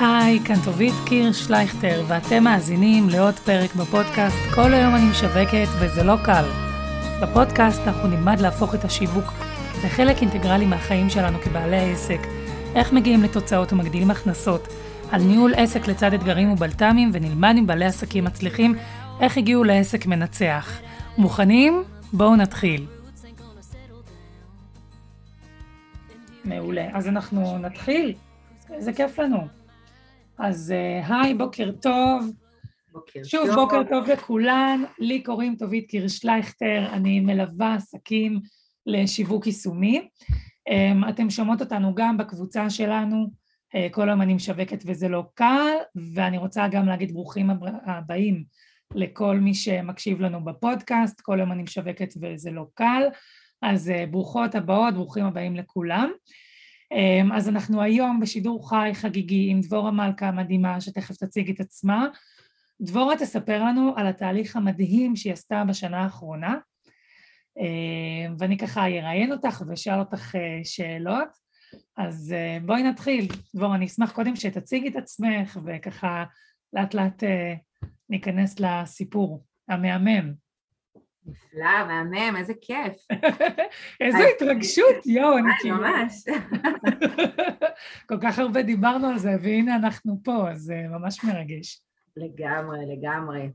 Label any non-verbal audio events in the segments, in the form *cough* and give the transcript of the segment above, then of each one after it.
היי, כאן טובית קיר שלייכטר, ואתם מאזינים לעוד פרק בפודקאסט "כל היום אני משווקת וזה לא קל". בפודקאסט אנחנו נלמד להפוך את השיווק לחלק אינטגרלי מהחיים שלנו כבעלי העסק, איך מגיעים לתוצאות ומגדילים הכנסות, על ניהול עסק לצד אתגרים ובלת"מים, ונלמד עם בעלי עסקים מצליחים איך הגיעו לעסק מנצח. מוכנים? בואו נתחיל. מעולה. אז אנחנו נתחיל. איזה כיף לנו. אז אה, היי, בוקר טוב. בוקר שוב, טוב. בוקר טוב לכולן. לי קוראים טובית קירשלייכטר, אני מלווה עסקים לשיווק יישומי. אמ, אתם שומעות אותנו גם בקבוצה שלנו, אה, כל היום אני משווקת וזה לא קל, ואני רוצה גם להגיד ברוכים הב- הבאים לכל מי שמקשיב לנו בפודקאסט, כל היום אני משווקת וזה לא קל. אז אה, ברוכות הבאות, ברוכים הבאים לכולם. אמ, אז אנחנו היום בשידור חי חגיגי עם דבורה מלכה המדהימה, שתכף תציג את עצמה. דבורה תספר לנו על התהליך המדהים שהיא עשתה בשנה האחרונה, אמ, ואני ככה אראיין אותך ואשאל אותך אה, שאלות. אז אה, בואי נתחיל. דבורה, אני אשמח קודם שתציגי את עצמך, וככה לאט לאט אה, ניכנס לסיפור המהמם. נפלא, מהמם, איזה כיף. *laughs* איזו. התרגשות, יואו, אני היי, כאילו... ממש. *laughs* כל כך הרבה דיברנו על זה, והנה אנחנו פה, אז זה ממש מרגש. לגמרי, לגמרי.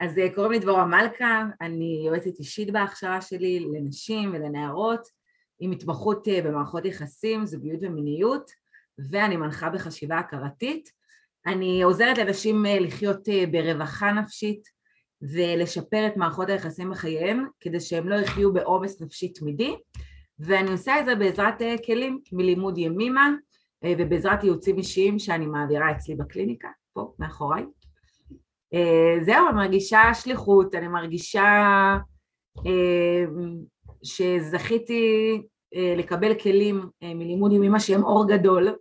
אז אה, קוראים לי דבורה מלכה, אני יועצת אישית בהכשרה שלי לנשים ולנערות, עם התמחות אה, במערכות יחסים, זוגיות ומיניות, ואני מנחה בחשיבה הכרתית. אני עוזרת לנשים אה, לחיות אה, ברווחה נפשית ולשפר את מערכות היחסים בחייהם, כדי שהם לא יחיו בעומס נפשי תמידי, ואני עושה את זה בעזרת אה, כלים מלימוד ימימה אה, ובעזרת ייעוצים אישיים שאני מעבירה אצלי בקליניקה, פה מאחוריי. אה, זהו, אני מרגישה שליחות, אני מרגישה שזכיתי לקבל כלים מלימוד ימימה שהם אור גדול,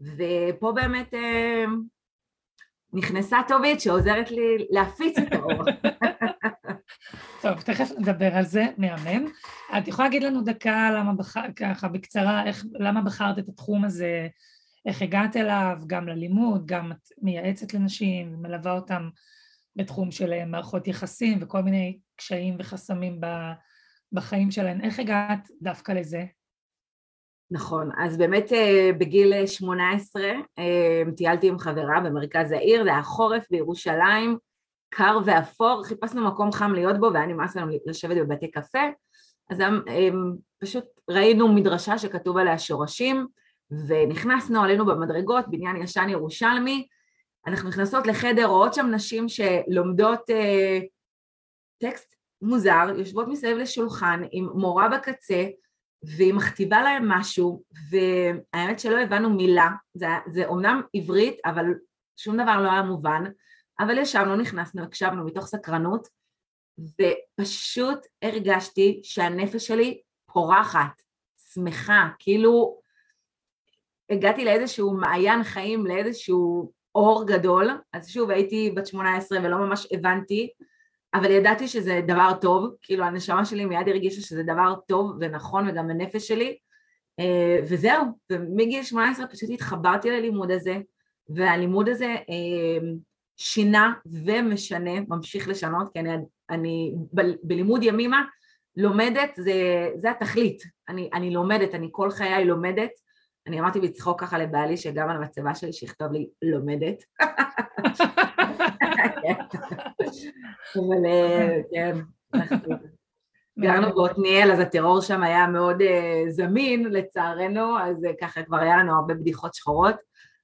ופה באמת נכנסה טובית שעוזרת לי להפיץ את האור. *laughs* טוב, תכף נדבר על זה, מהמם. את יכולה להגיד לנו דקה למה בחרת, ככה בקצרה, איך, למה בחרת את התחום הזה, איך הגעת אליו, גם ללימוד, גם את מייעצת לנשים ומלווה אותם בתחום של אה, מערכות יחסים וכל מיני קשיים וחסמים בחיים שלהן. איך הגעת דווקא לזה? נכון, אז באמת אה, בגיל 18 אה, טיילתי עם חברה במרכז העיר, זה היה חורף בירושלים, קר ואפור, חיפשנו מקום חם להיות בו והיה נמאס לנו לשבת בבתי קפה, אז אה, פשוט ראינו מדרשה שכתוב עליה שורשים, ונכנסנו, עלינו במדרגות, בניין ישן ירושלמי, אנחנו נכנסות לחדר, רואות שם נשים שלומדות אה, טקסט מוזר, יושבות מסביב לשולחן עם מורה בקצה, והיא מכתיבה להם משהו, והאמת שלא הבנו מילה, זה, זה אומנם עברית, אבל שום דבר לא היה מובן, אבל ישבנו, נכנסנו, הקשבנו מתוך סקרנות, ופשוט הרגשתי שהנפש שלי פורחת, שמחה, כאילו הגעתי לאיזשהו מעיין חיים, לאיזשהו אור גדול, אז שוב הייתי בת 18 ולא ממש הבנתי, אבל ידעתי שזה דבר טוב, כאילו הנשמה שלי מיד הרגישה שזה דבר טוב ונכון וגם הנפש שלי, אה, וזהו, ומגיל 18 פשוט התחברתי ללימוד הזה, והלימוד הזה אה, שינה ומשנה, ממשיך לשנות, כי אני, אני ב- בלימוד ימימה לומדת, זה, זה התכלית, אני, אני לומדת, אני כל חיי לומדת, אני אמרתי בצחוק ככה לבעלי שגם על המצבה שלי שיכתוב לי לומדת. אבל כן, גרנו בעתניאל, אז הטרור שם היה מאוד אה, זמין לצערנו, אז אה, ככה כבר היה לנו הרבה בדיחות שחורות,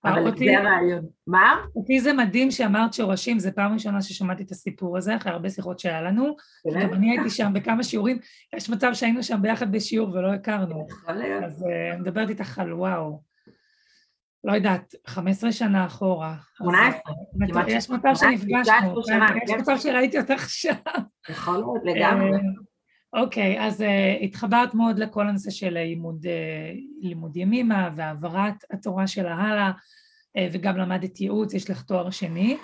אבל אותי- זה הרעיון. מה? אותי זה מדהים שאמרת שורשים, זו פעם ראשונה ששמעתי את הסיפור הזה, אחרי הרבה שיחות שהיה לנו. גם אני הייתי שם בכמה שיעורים, יש מצב שהיינו שם ביחד בשיעור ולא הכרנו. אז אה, אני מדברת איתך על וואו, לא יודעת, 15 שנה אחורה. אז, 18, אה, כמעט יש מצב 18, שנפגשנו, 19 שנה, כן, יש כן. מצב שראיתי אותך שם. יכול להיות לגמרי. אה, אוקיי, אז אה, התחברת מאוד לכל הנושא של לימוד, אה, לימוד ימימה והעברת התורה שלה הלאה, אה, וגם למדת ייעוץ, יש לך תואר שני,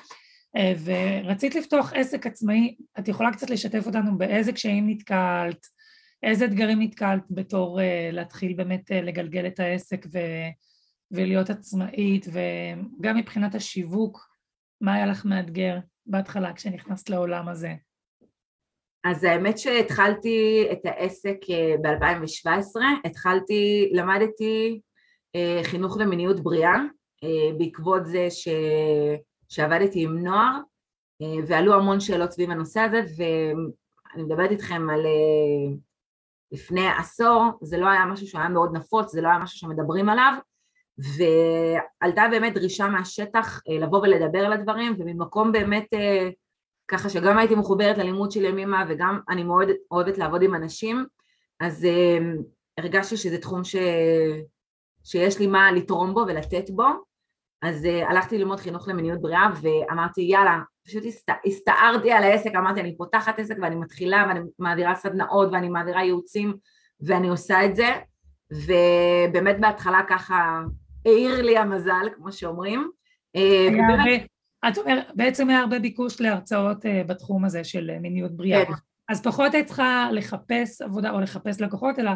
אה, ורצית לפתוח עסק עצמאי, את יכולה קצת לשתף אותנו באיזה קשיים נתקלת, איזה אתגרים נתקלת בתור אה, להתחיל באמת אה, לגלגל את העסק ו... ולהיות עצמאית, וגם מבחינת השיווק, מה היה לך מאתגר בהתחלה כשנכנסת לעולם הזה? אז האמת שהתחלתי את העסק אה, ב-2017, התחלתי, למדתי אה, חינוך למיניות בריאה, אה, בעקבות זה ש... שעבדתי עם נוער, ועלו המון שאלות סביב הנושא הזה, ואני מדברת איתכם על לפני עשור, זה לא היה משהו שהיה מאוד נפוץ, זה לא היה משהו שמדברים עליו, ועלתה באמת דרישה מהשטח לבוא ולדבר על הדברים, וממקום באמת ככה שגם הייתי מחוברת ללימוד של ימימה וגם אני מאוד אוהבת לעבוד עם אנשים, אז uh, הרגשתי שזה תחום ש... שיש לי מה לתרום בו ולתת בו, אז uh, הלכתי ללמוד חינוך למיניות בריאה ואמרתי יאללה, פשוט הסת... הסתערתי על העסק, אמרתי אני פותחת עסק ואני מתחילה ואני מעבירה סדנאות ואני מעבירה ייעוצים ואני עושה את זה, ובאמת בהתחלה ככה העיר לי המזל, כמו שאומרים. אה, ובאמת... את אומרת, בעצם היה הרבה ביקוש להרצאות uh, בתחום הזה של uh, מיניות בריאה. כן. אז פחות היית צריכה לחפש עבודה או לחפש לקוחות, אלא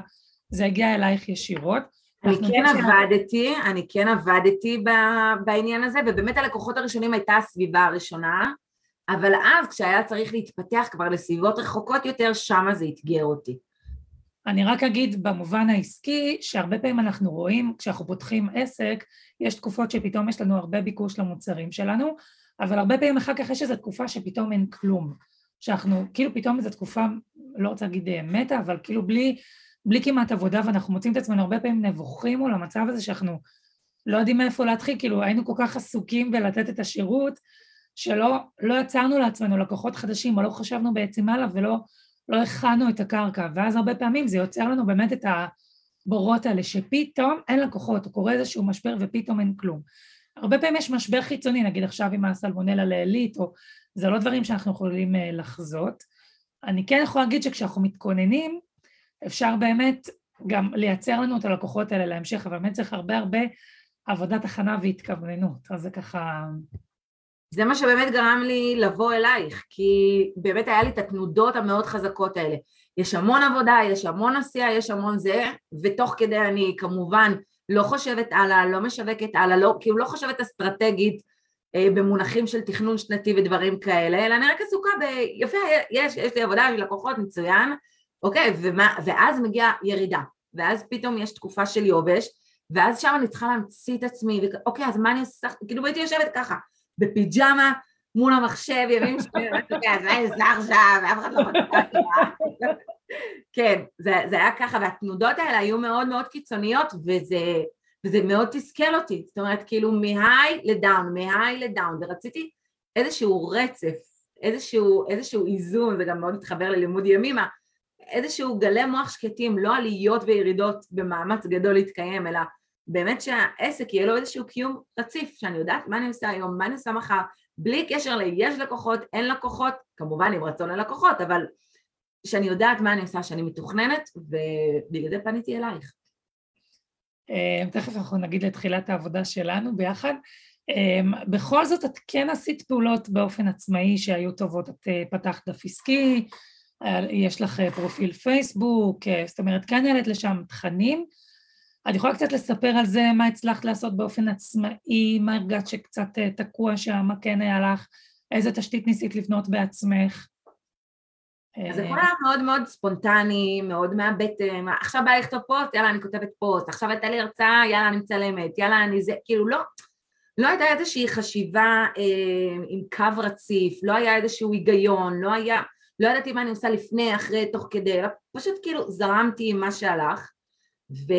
זה הגיע אלייך ישירות. אני כן עבדתי, ש... אני כן עבדתי בעניין הזה, ובאמת הלקוחות הראשונים הייתה הסביבה הראשונה, אבל אז כשהיה צריך להתפתח כבר לסביבות רחוקות יותר, שמה זה אתגר אותי. אני רק אגיד במובן העסקי, שהרבה פעמים אנחנו רואים, כשאנחנו פותחים עסק, יש תקופות שפתאום יש לנו הרבה ביקוש למוצרים שלנו, אבל הרבה פעמים אחר כך יש איזו תקופה שפתאום אין כלום. שאנחנו, כאילו פתאום איזו תקופה, לא רוצה להגיד אה, מתה, אבל כאילו בלי, בלי כמעט עבודה, ואנחנו מוצאים את עצמנו הרבה פעמים נבוכים מול המצב הזה שאנחנו לא יודעים מאיפה להתחיל, כאילו היינו כל כך עסוקים בלתת את השירות, שלא לא יצרנו לעצמנו לקוחות חדשים, או לא חשבנו בעצם עליו, ולא לא הכנו את הקרקע, ואז הרבה פעמים זה יוצר לנו באמת את הבורות האלה, שפתאום אין לקוחות, או קורה איזשהו משבר ופתאום אין כלום. הרבה פעמים יש משבר חיצוני, נגיד עכשיו עם הסלמונלה לעילית, או זה לא דברים שאנחנו יכולים אה, לחזות. אני כן יכולה להגיד שכשאנחנו מתכוננים, אפשר באמת גם לייצר לנו את הלקוחות האלה להמשך, אבל באמת צריך הרבה הרבה עבודת הכנה והתכווננות, אז זה ככה... זה מה שבאמת גרם לי לבוא אלייך, כי באמת היה לי את התנודות המאוד חזקות האלה. יש המון עבודה, יש המון עשייה, יש המון זה, ותוך כדי אני כמובן לא חושבת הלאה, לא משווקת הלאה, לא, כאילו לא חושבת אסטרטגית אה, במונחים של תכנון שנתי ודברים כאלה, אלא אני רק עסוקה ב... יפה, יש, יש לי עבודה, יש לי לקוחות, מצוין, אוקיי, ומה, ואז מגיעה ירידה, ואז פתאום יש תקופה של יובש, ואז שם אני צריכה להמציא את עצמי, ואוקיי, אז מה אני עושה, כאילו הייתי יושבת ככה, בפיג'מה, מול המחשב, ימים שנים, אז מה אני עושה עכשיו, ואף אחד לא מצא כן, זה, היה ככה, והתנודות האלה היו מאוד מאוד קיצוניות, וזה, וזה מאוד תסכל אותי, זאת אומרת, כאילו מהיי לדאון, מהיי לדאון, ורציתי איזשהו רצף, איזשהו, איזשהו איזון, זה גם מאוד מתחבר ללימוד ימימה, איזשהו גלי מוח שקטים, לא עליות וירידות במאמץ גדול להתקיים, אלא באמת שהעסק יהיה לו איזשהו קיום רציף, שאני יודעת מה אני עושה היום, מה אני עושה מחר, בלי קשר ליש לקוחות, אין לקוחות, כמובן עם רצון ללקוחות, אבל שאני יודעת מה אני עושה, שאני מתוכננת, ובגלל זה פניתי אלייך. אה, תכף אנחנו נגיד לתחילת העבודה שלנו ביחד. אה, בכל זאת את כן עשית פעולות באופן עצמאי שהיו טובות, את אה, פתחת דף עסקי, יש לך פרופיל פייסבוק, זאת אומרת כן העלית לשם תכנים. את יכולה קצת לספר על זה, מה הצלחת לעשות באופן עצמאי, מה הרגשת שקצת תקוע שם, מה כן היה לך, איזה תשתית ניסית לבנות בעצמך? אז הכל היה מאוד מאוד ספונטני, מאוד מהבטן, עכשיו בא לכתוב פוסט, יאללה אני כותבת פוסט, עכשיו הייתה לי הרצאה, יאללה אני מצלמת, יאללה אני זה, כאילו לא, לא הייתה איזושהי חשיבה אה, עם קו רציף, לא היה איזשהו היגיון, לא היה, לא ידעתי מה אני עושה לפני, אחרי, תוך כדי, פשוט כאילו זרמתי עם מה שהלך, ו...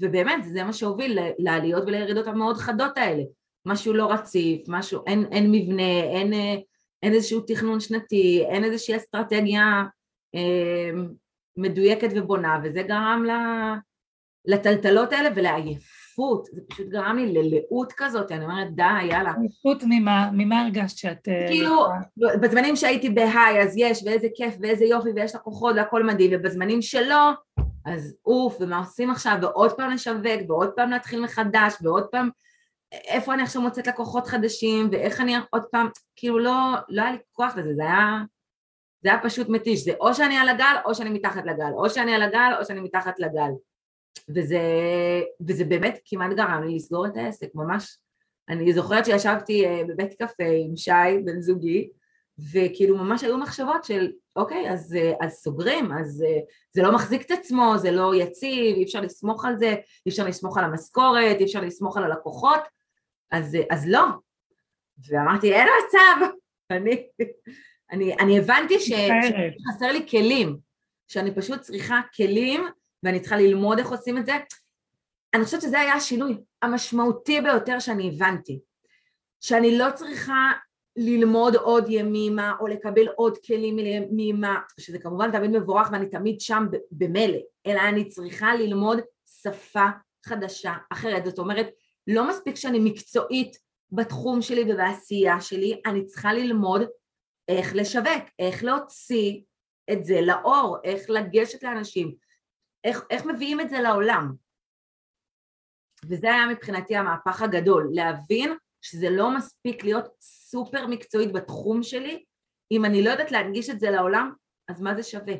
ובאמת זה מה שהוביל לעליות ולירידות המאוד חדות האלה, משהו לא רציף, משהו, אין, אין מבנה, אין... אה, אין איזשהו תכנון שנתי, אין איזושהי אסטרטגיה אה, מדויקת ובונה, וזה גרם לטלטלות האלה ולעייפות, זה פשוט גרם לי ללאות כזאת, אני אומרת די, יאללה. עייפות ממה, ממה הרגשת שאת... אה, כאילו, בזמנים שהייתי בהיי אז יש, ואיזה כיף, ואיזה יופי, ויש לקוחות והכל מדהים, ובזמנים שלא, אז אוף, ומה עושים עכשיו, ועוד פעם לשווק, ועוד פעם להתחיל מחדש, ועוד פעם איפה אני עכשיו מוצאת לקוחות חדשים, ואיך אני עוד פעם, כאילו לא, לא היה לי כוח לזה, זה היה, זה היה פשוט מתיש, זה או שאני על הגל או שאני מתחת לגל, או שאני על הגל או שאני מתחת לגל. וזה, וזה באמת כמעט גרם לי לסגור את העסק, ממש. אני זוכרת שישבתי אה, בבית קפה עם שי, בן זוגי, וכאילו ממש היו מחשבות של אוקיי, אז, אה, אז סוגרים, אז אה, זה לא מחזיק את עצמו, זה לא יציב, אי אפשר לסמוך על זה, אי אפשר לסמוך על המשכורת, אי אפשר לסמוך על הלקוחות, אז, אז לא. ואמרתי, אין מצב, *laughs* אני, אני, אני הבנתי שחסר לי כלים, שאני פשוט צריכה כלים ואני צריכה ללמוד איך עושים את זה. אני חושבת שזה היה השינוי המשמעותי ביותר שאני הבנתי. שאני לא צריכה ללמוד עוד ימימה או לקבל עוד כלים ימימה, שזה כמובן תמיד מבורך ואני תמיד שם במילא, אלא אני צריכה ללמוד שפה חדשה אחרת. זאת אומרת, לא מספיק שאני מקצועית בתחום שלי ובעשייה שלי, אני צריכה ללמוד איך לשווק, איך להוציא את זה לאור, איך לגשת לאנשים, איך, איך מביאים את זה לעולם. וזה היה מבחינתי המהפך הגדול, להבין שזה לא מספיק להיות סופר מקצועית בתחום שלי, אם אני לא יודעת להנגיש את זה לעולם, אז מה זה שווה?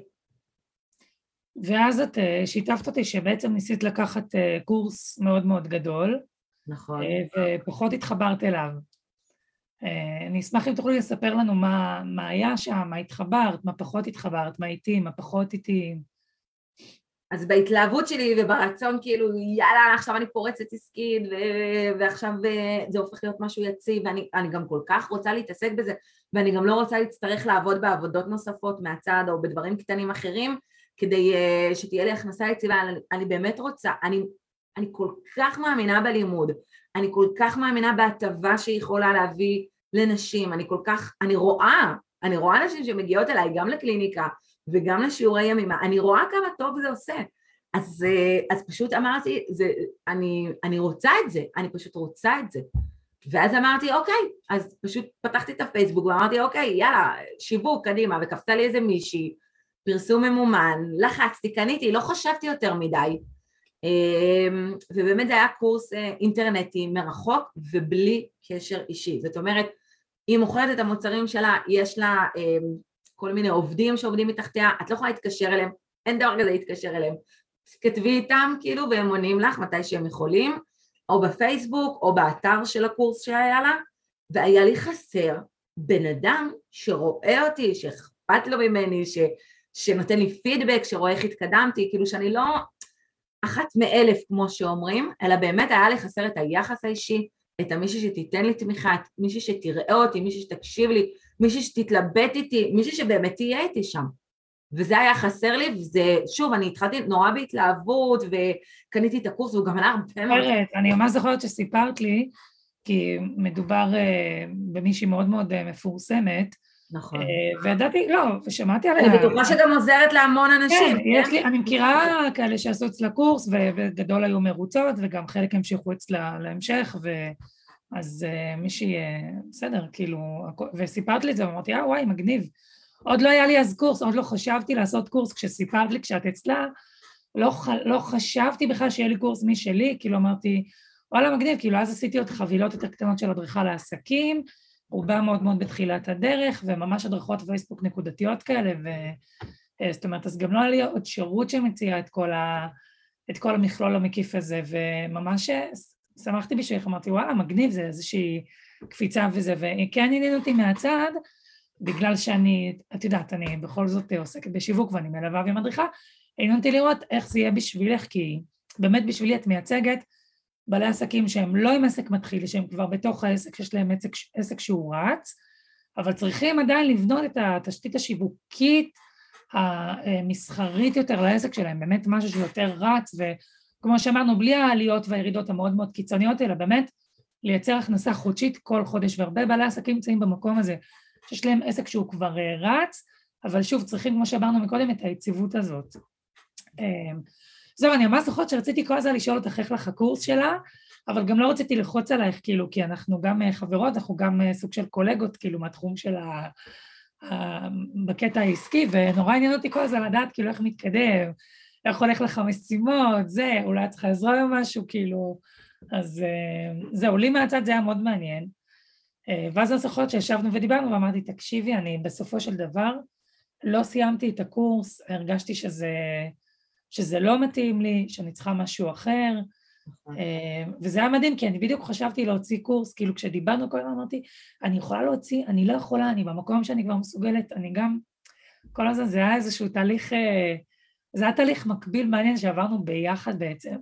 ואז את אה, שיתפת אותי שבעצם ניסית לקחת אה, קורס מאוד מאוד גדול. נכון. אה, ופחות התחברת אליו. אני אשמח אם תוכלי לספר לנו מה, מה היה שם, מה התחברת, מה פחות התחברת, מה איתי, מה פחות איתי. אז בהתלהבות שלי וברצון כאילו יאללה עכשיו אני פורצת עסקית ו- ועכשיו אה, זה הופך להיות משהו יציב ואני גם כל כך רוצה להתעסק בזה ואני גם לא רוצה להצטרך לעבוד בעבודות נוספות מהצד או בדברים קטנים אחרים כדי uh, שתהיה לי הכנסה יציבה, אני, אני באמת רוצה, אני, אני כל כך מאמינה בלימוד, אני כל כך מאמינה בהטבה שיכולה להביא לנשים, אני כל כך, אני רואה, אני רואה נשים שמגיעות אליי גם לקליניקה וגם לשיעורי ימימה, אני רואה כמה טוב זה עושה. אז, אה, אז פשוט אמרתי, זה, אני, אני רוצה את זה, אני פשוט רוצה את זה. ואז אמרתי, אוקיי, אז פשוט פתחתי את הפייסבוק ואמרתי, אוקיי, יאללה, שיווק, קדימה, וקפצה לי איזה מישהי, פרסום ממומן, לחצתי, קניתי, לא חשבתי יותר מדי. אמ, ובאמת זה היה קורס אה, אינטרנטי מרחוק ובלי קשר אישי. זאת אומרת, היא מוכרת את המוצרים שלה, יש לה אמ, כל מיני עובדים שעובדים מתחתיה, את לא יכולה להתקשר אליהם, אין דבר כזה להתקשר אליהם. כתבי איתם כאילו והם עונים לך מתי שהם יכולים, או בפייסבוק או באתר של הקורס שהיה לה, והיה לי חסר בן אדם שרואה אותי, שאכפת לו ממני, ש, שנותן לי פידבק, שרואה איך התקדמתי, כאילו שאני לא אחת מאלף כמו שאומרים, אלא באמת היה לי חסר את היחס האישי, את המישהי שתיתן לי תמיכה, את מישהי שתראה אותי, מישהי שתקשיב לי, מישהי שתתלבט איתי, מישהי שבאמת תהיה איתי שם. וזה היה חסר לי, וזה, שוב, אני התחלתי נורא בהתלהבות, וקניתי את הקורס, והוא גם עלה הרבה מאוד. אני ממש זוכרת שסיפרת לי, כי מדובר uh, במישהי מאוד מאוד uh, מפורסמת, נכון. Uh, וידעתי, לא, ושמעתי עליה. אני בטוחה שגם עוזרת להמון אנשים. כן, יש לי, אני מכירה כאלה שעשו אצלה קורס, ובגדול היו מרוצות, וגם חלק המשיכו אצלה להמשך, ו... אז uh, מישהי, uh, בסדר, כאילו, וסיפרת לי את זה, ואמרתי, אה וואי, מגניב. עוד לא היה לי אז קורס, עוד לא חשבתי לעשות קורס, כשסיפרת לי כשאת אצלה, לא, לא חשבתי בכלל שיהיה לי קורס משלי, כאילו אמרתי, וואלה מגניב, כאילו אז עשיתי עוד חבילות יותר קטנות של הדרכה לעסקים, רובה מאוד מאוד בתחילת הדרך, וממש הדרכות פייסבוק נקודתיות כאלה, וזאת אה, אומרת, אז גם לא היה לי עוד שירות שמציע את כל, ה, את כל המכלול המקיף הזה, וממש שמחתי בשבילך, אמרתי וואלה מגניב זה איזושהי קפיצה וזה, וכן עניין אותי מהצד, בגלל שאני, את יודעת, אני בכל זאת עוסקת בשיווק ואני מלווה ומדריכה, עניין אותי לראות איך זה יהיה בשבילך, כי באמת בשבילי את מייצגת בעלי עסקים שהם לא עם עסק מתחיל, שהם כבר בתוך העסק, שיש להם עסק, עסק שהוא רץ, אבל צריכים עדיין לבנות את התשתית השיווקית המסחרית יותר לעסק שלהם, באמת משהו שיותר רץ ו... כמו שאמרנו, בלי העליות והירידות המאוד מאוד קיצוניות, אלא באמת לייצר הכנסה חודשית כל חודש, והרבה בעלי עסקים נמצאים במקום הזה, שיש להם עסק שהוא כבר אה, רץ, אבל שוב, צריכים, כמו שאמרנו מקודם, את היציבות הזאת. אמ, זהו, אני ממש זוכרת שרציתי כל הזמן לשאול אותך איך לך הקורס שלה, אבל גם לא רציתי ללחוץ עלייך, כאילו, כי אנחנו גם אה, חברות, אנחנו גם אה, סוג של קולגות, כאילו, מהתחום של ה... בקטע העסקי, ונורא עניין אותי כל הזמן לדעת כאילו איך מתקדם, איך הולך לך משימות, זה, אולי את צריכה עזרה במשהו, כאילו, אז אה, זהו, לי מהצד זה היה מאוד מעניין. אה, ואז אני זוכרת שישבנו ודיברנו ואמרתי, תקשיבי, אני בסופו של דבר לא סיימתי את הקורס, הרגשתי שזה שזה לא מתאים לי, שאני צריכה משהו אחר, נכון. אה, וזה היה מדהים, כי אני בדיוק חשבתי להוציא קורס, כאילו כשדיברנו כל הזמן אמרתי, אני יכולה להוציא, אני לא יכולה, אני במקום שאני כבר מסוגלת, אני גם, כל הזמן זה היה איזשהו תהליך, זה היה תהליך מקביל מעניין שעברנו ביחד בעצם,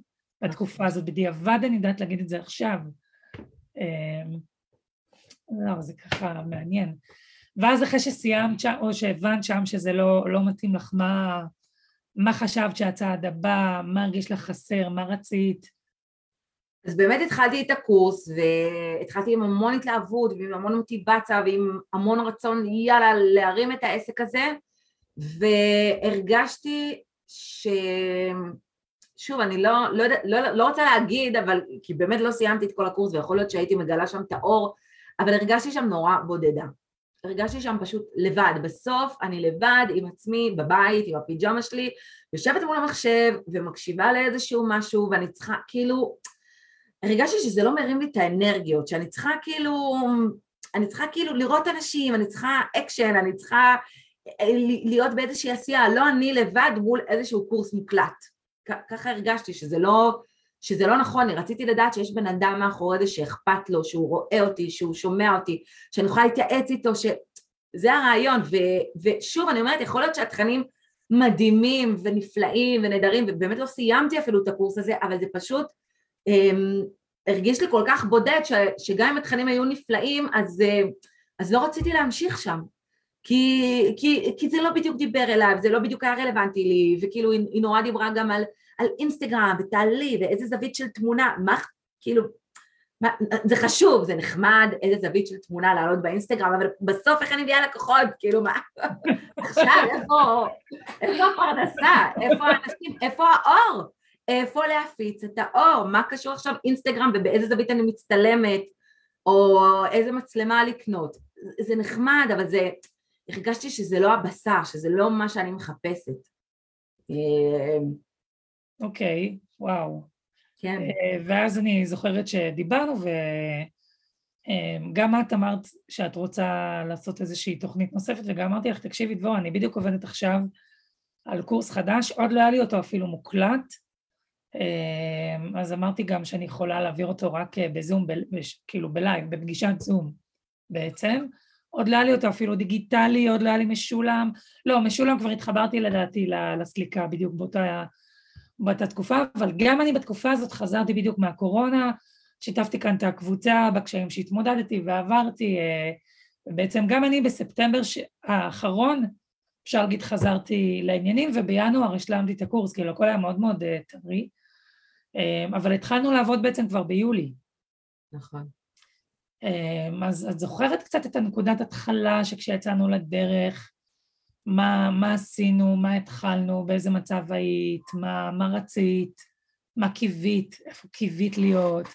בתקופה הזאת, בדיעבד אני יודעת להגיד את זה עכשיו. אה, לא, זה ככה מעניין. ואז אחרי שסיימת שם, או שהבנת שם שזה לא, לא מתאים לך, מה, מה חשבת שהצעד הבא, מה הרגיש לך חסר, מה רצית? אז באמת התחלתי את הקורס והתחלתי עם המון התלהבות ועם המון מוטיבציה ועם המון רצון יאללה להרים את העסק הזה והרגשתי ש... שוב, אני לא, לא, לא, לא רוצה להגיד, אבל כי באמת לא סיימתי את כל הקורס ויכול להיות שהייתי מגלה שם את האור, אבל הרגשתי שם נורא בודדה. הרגשתי שם פשוט לבד. בסוף אני לבד עם עצמי בבית, עם הפיג'מה שלי, יושבת מול המחשב ומקשיבה לאיזשהו משהו ואני צריכה כאילו הרגשתי שזה לא מרים לי את האנרגיות, שאני צריכה כאילו, אני צריכה כאילו לראות אנשים, אני צריכה אקשן, אני צריכה להיות באיזושהי עשייה, לא אני לבד מול איזשהו קורס מוקלט. ככה הרגשתי שזה לא, שזה לא נכון, אני רציתי לדעת שיש בן אדם מאחורי זה שאכפת לו, שהוא רואה אותי, שהוא שומע אותי, שאני יכולה להתייעץ איתו, שזה הרעיון, ו, ושוב אני אומרת, יכול להיות שהתכנים מדהימים ונפלאים ונהדרים, ובאמת לא סיימתי אפילו את הקורס הזה, אבל זה פשוט אמ, הרגיש לי כל כך בודד ש, שגם אם התכנים היו נפלאים אז, אה, אז לא רציתי להמשיך שם כי, כי, כי זה לא בדיוק דיבר אליו, זה לא בדיוק היה רלוונטי לי וכאילו היא, היא נורא דיברה גם על, על אינסטגרם ותעלי ואיזה זווית של תמונה, מה כאילו מה, זה חשוב, זה נחמד איזה זווית של תמונה לעלות באינסטגרם, אבל בסוף איך אני מביאה לקוחות, כאילו מה, *laughs* עכשיו איפה, איפה הפרנסה, איפה האנשים, איפה האור, איפה להפיץ את האור, מה קשור עכשיו אינסטגרם ובאיזה זווית אני מצטלמת או איזה מצלמה לקנות, זה נחמד אבל זה, הרגשתי שזה לא הבשר, שזה לא מה שאני מחפשת. אמ, אוקיי, okay, וואו. כן. אה, ואז אני זוכרת שדיברנו וגם אמ, את אמרת שאת רוצה לעשות איזושהי תוכנית נוספת וגם אמרתי לך, תקשיבי דבורה, אני בדיוק עובדת עכשיו על קורס חדש, עוד לא היה לי אותו אפילו מוקלט, אז אמרתי גם שאני יכולה להעביר אותו רק אה, בזום, ב, כאילו בלייב, בפגישת זום בעצם. עוד לא היה לי אותו אפילו דיגיטלי, עוד לא היה לי משולם. לא, משולם כבר התחברתי לדעתי לסליקה בדיוק באותה, באותה תקופה, אבל גם אני בתקופה הזאת חזרתי בדיוק מהקורונה, שיתפתי כאן את הקבוצה בקשיים שהתמודדתי ועברתי, אה, בעצם גם אני בספטמבר האחרון, אפשר להגיד חזרתי לעניינים, ובינואר השלמתי את הקורס, כאילו הכל היה מאוד מאוד אה, טרי. אמ, אבל התחלנו לעבוד בעצם כבר ביולי. נכון. אמ, אז את זוכרת קצת את הנקודת התחלה שכשיצאנו לדרך, מה, מה עשינו, מה התחלנו, באיזה מצב היית, מה, מה רצית, מה קיווית, איפה קיווית להיות,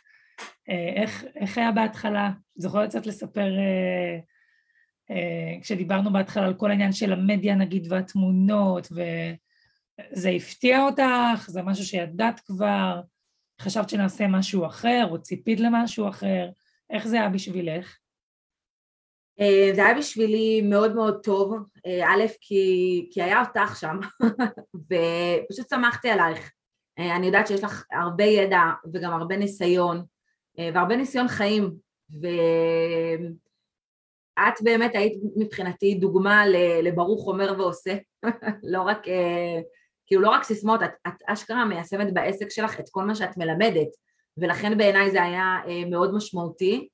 אה, איך, איך היה בהתחלה? זוכרת קצת לספר, אה, אה, כשדיברנו בהתחלה על כל העניין של המדיה נגיד והתמונות, וזה הפתיע אותך, זה משהו שידעת כבר, חשבת שנעשה משהו אחר, או ציפית למשהו אחר? איך זה היה בשבילך? אה, זה היה בשבילי מאוד מאוד טוב, אה, א', כי, כי היה אותך שם, *laughs* ופשוט שמחתי עלייך. אה, אני יודעת שיש לך הרבה ידע וגם הרבה ניסיון, והרבה ניסיון חיים, ואת באמת היית מבחינתי דוגמה לברוך אומר ועושה, *laughs* לא רק כאילו לא רק סיסמאות, את, את אשכרה מיישמת בעסק שלך את כל מה שאת מלמדת, ולכן בעיניי זה היה אה, מאוד משמעותי,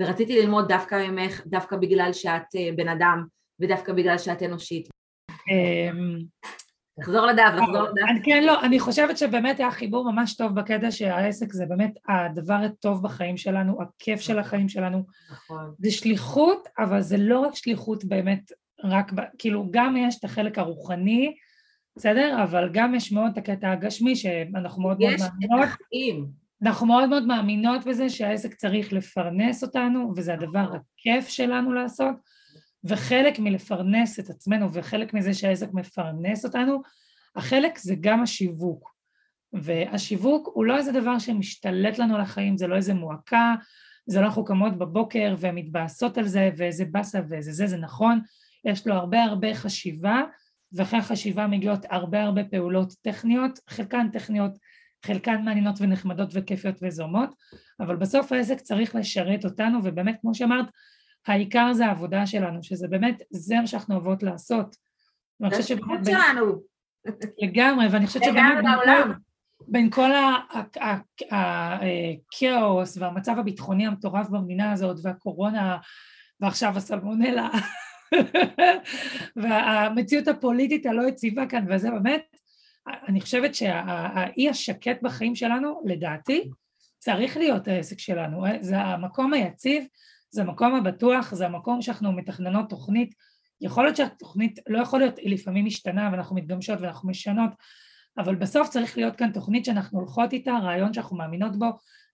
ורציתי ללמוד דווקא ממך, דווקא בגלל שאת אה, בן אדם, ודווקא בגלל שאת אנושית. אמ, לחזור לדף, לחזור לדף. כן, לא, אני חושבת שבאמת היה חיבור ממש טוב בקטע שהעסק זה באמת הדבר הטוב בחיים שלנו, הכיף של החיים שלנו. נכון. זה שליחות, אבל זה לא רק שליחות באמת, רק, כאילו גם יש את החלק הרוחני, בסדר? אבל גם יש מאוד את הקטע הגשמי שאנחנו מאוד מאוד מאמינות. יש את החיים. אנחנו מאוד מאוד מאמינות בזה שהעסק צריך לפרנס אותנו וזה הדבר הכיף שלנו לעשות וחלק מלפרנס את עצמנו וחלק מזה שהעסק מפרנס אותנו, החלק זה גם השיווק. והשיווק הוא לא איזה דבר שמשתלט לנו על החיים, זה לא איזה מועקה, זה לא אנחנו קמות בבוקר ומתבאסות על זה ואיזה באסה ואיזה זה, זה נכון, יש לו הרבה הרבה חשיבה ואחרי החשיבה מגיעות הרבה הרבה פעולות טכניות, חלקן טכניות, חלקן מעניינות ונחמדות וכיפיות וזומות, אבל בסוף העסק צריך לשרת אותנו, ובאמת כמו שאמרת, העיקר זה העבודה שלנו, שזה באמת, זה מה שאנחנו אוהבות לעשות. זה השליחות שלנו. לגמרי, ואני חושבת שבאמת בין כל הכאוס והמצב הביטחוני המטורף במדינה הזאת והקורונה ועכשיו הסלמונלה *laughs* והמציאות הפוליטית הלא יציבה כאן וזה באמת, אני חושבת שהאי השקט בחיים שלנו, לדעתי, צריך להיות העסק שלנו, זה המקום היציב, זה המקום הבטוח, זה המקום שאנחנו מתכננות תוכנית, יכול להיות שהתוכנית לא יכול להיות, היא לפעמים משתנה ואנחנו מתגמשות ואנחנו משנות, אבל בסוף צריך להיות כאן תוכנית שאנחנו הולכות איתה, רעיון שאנחנו מאמינות בו,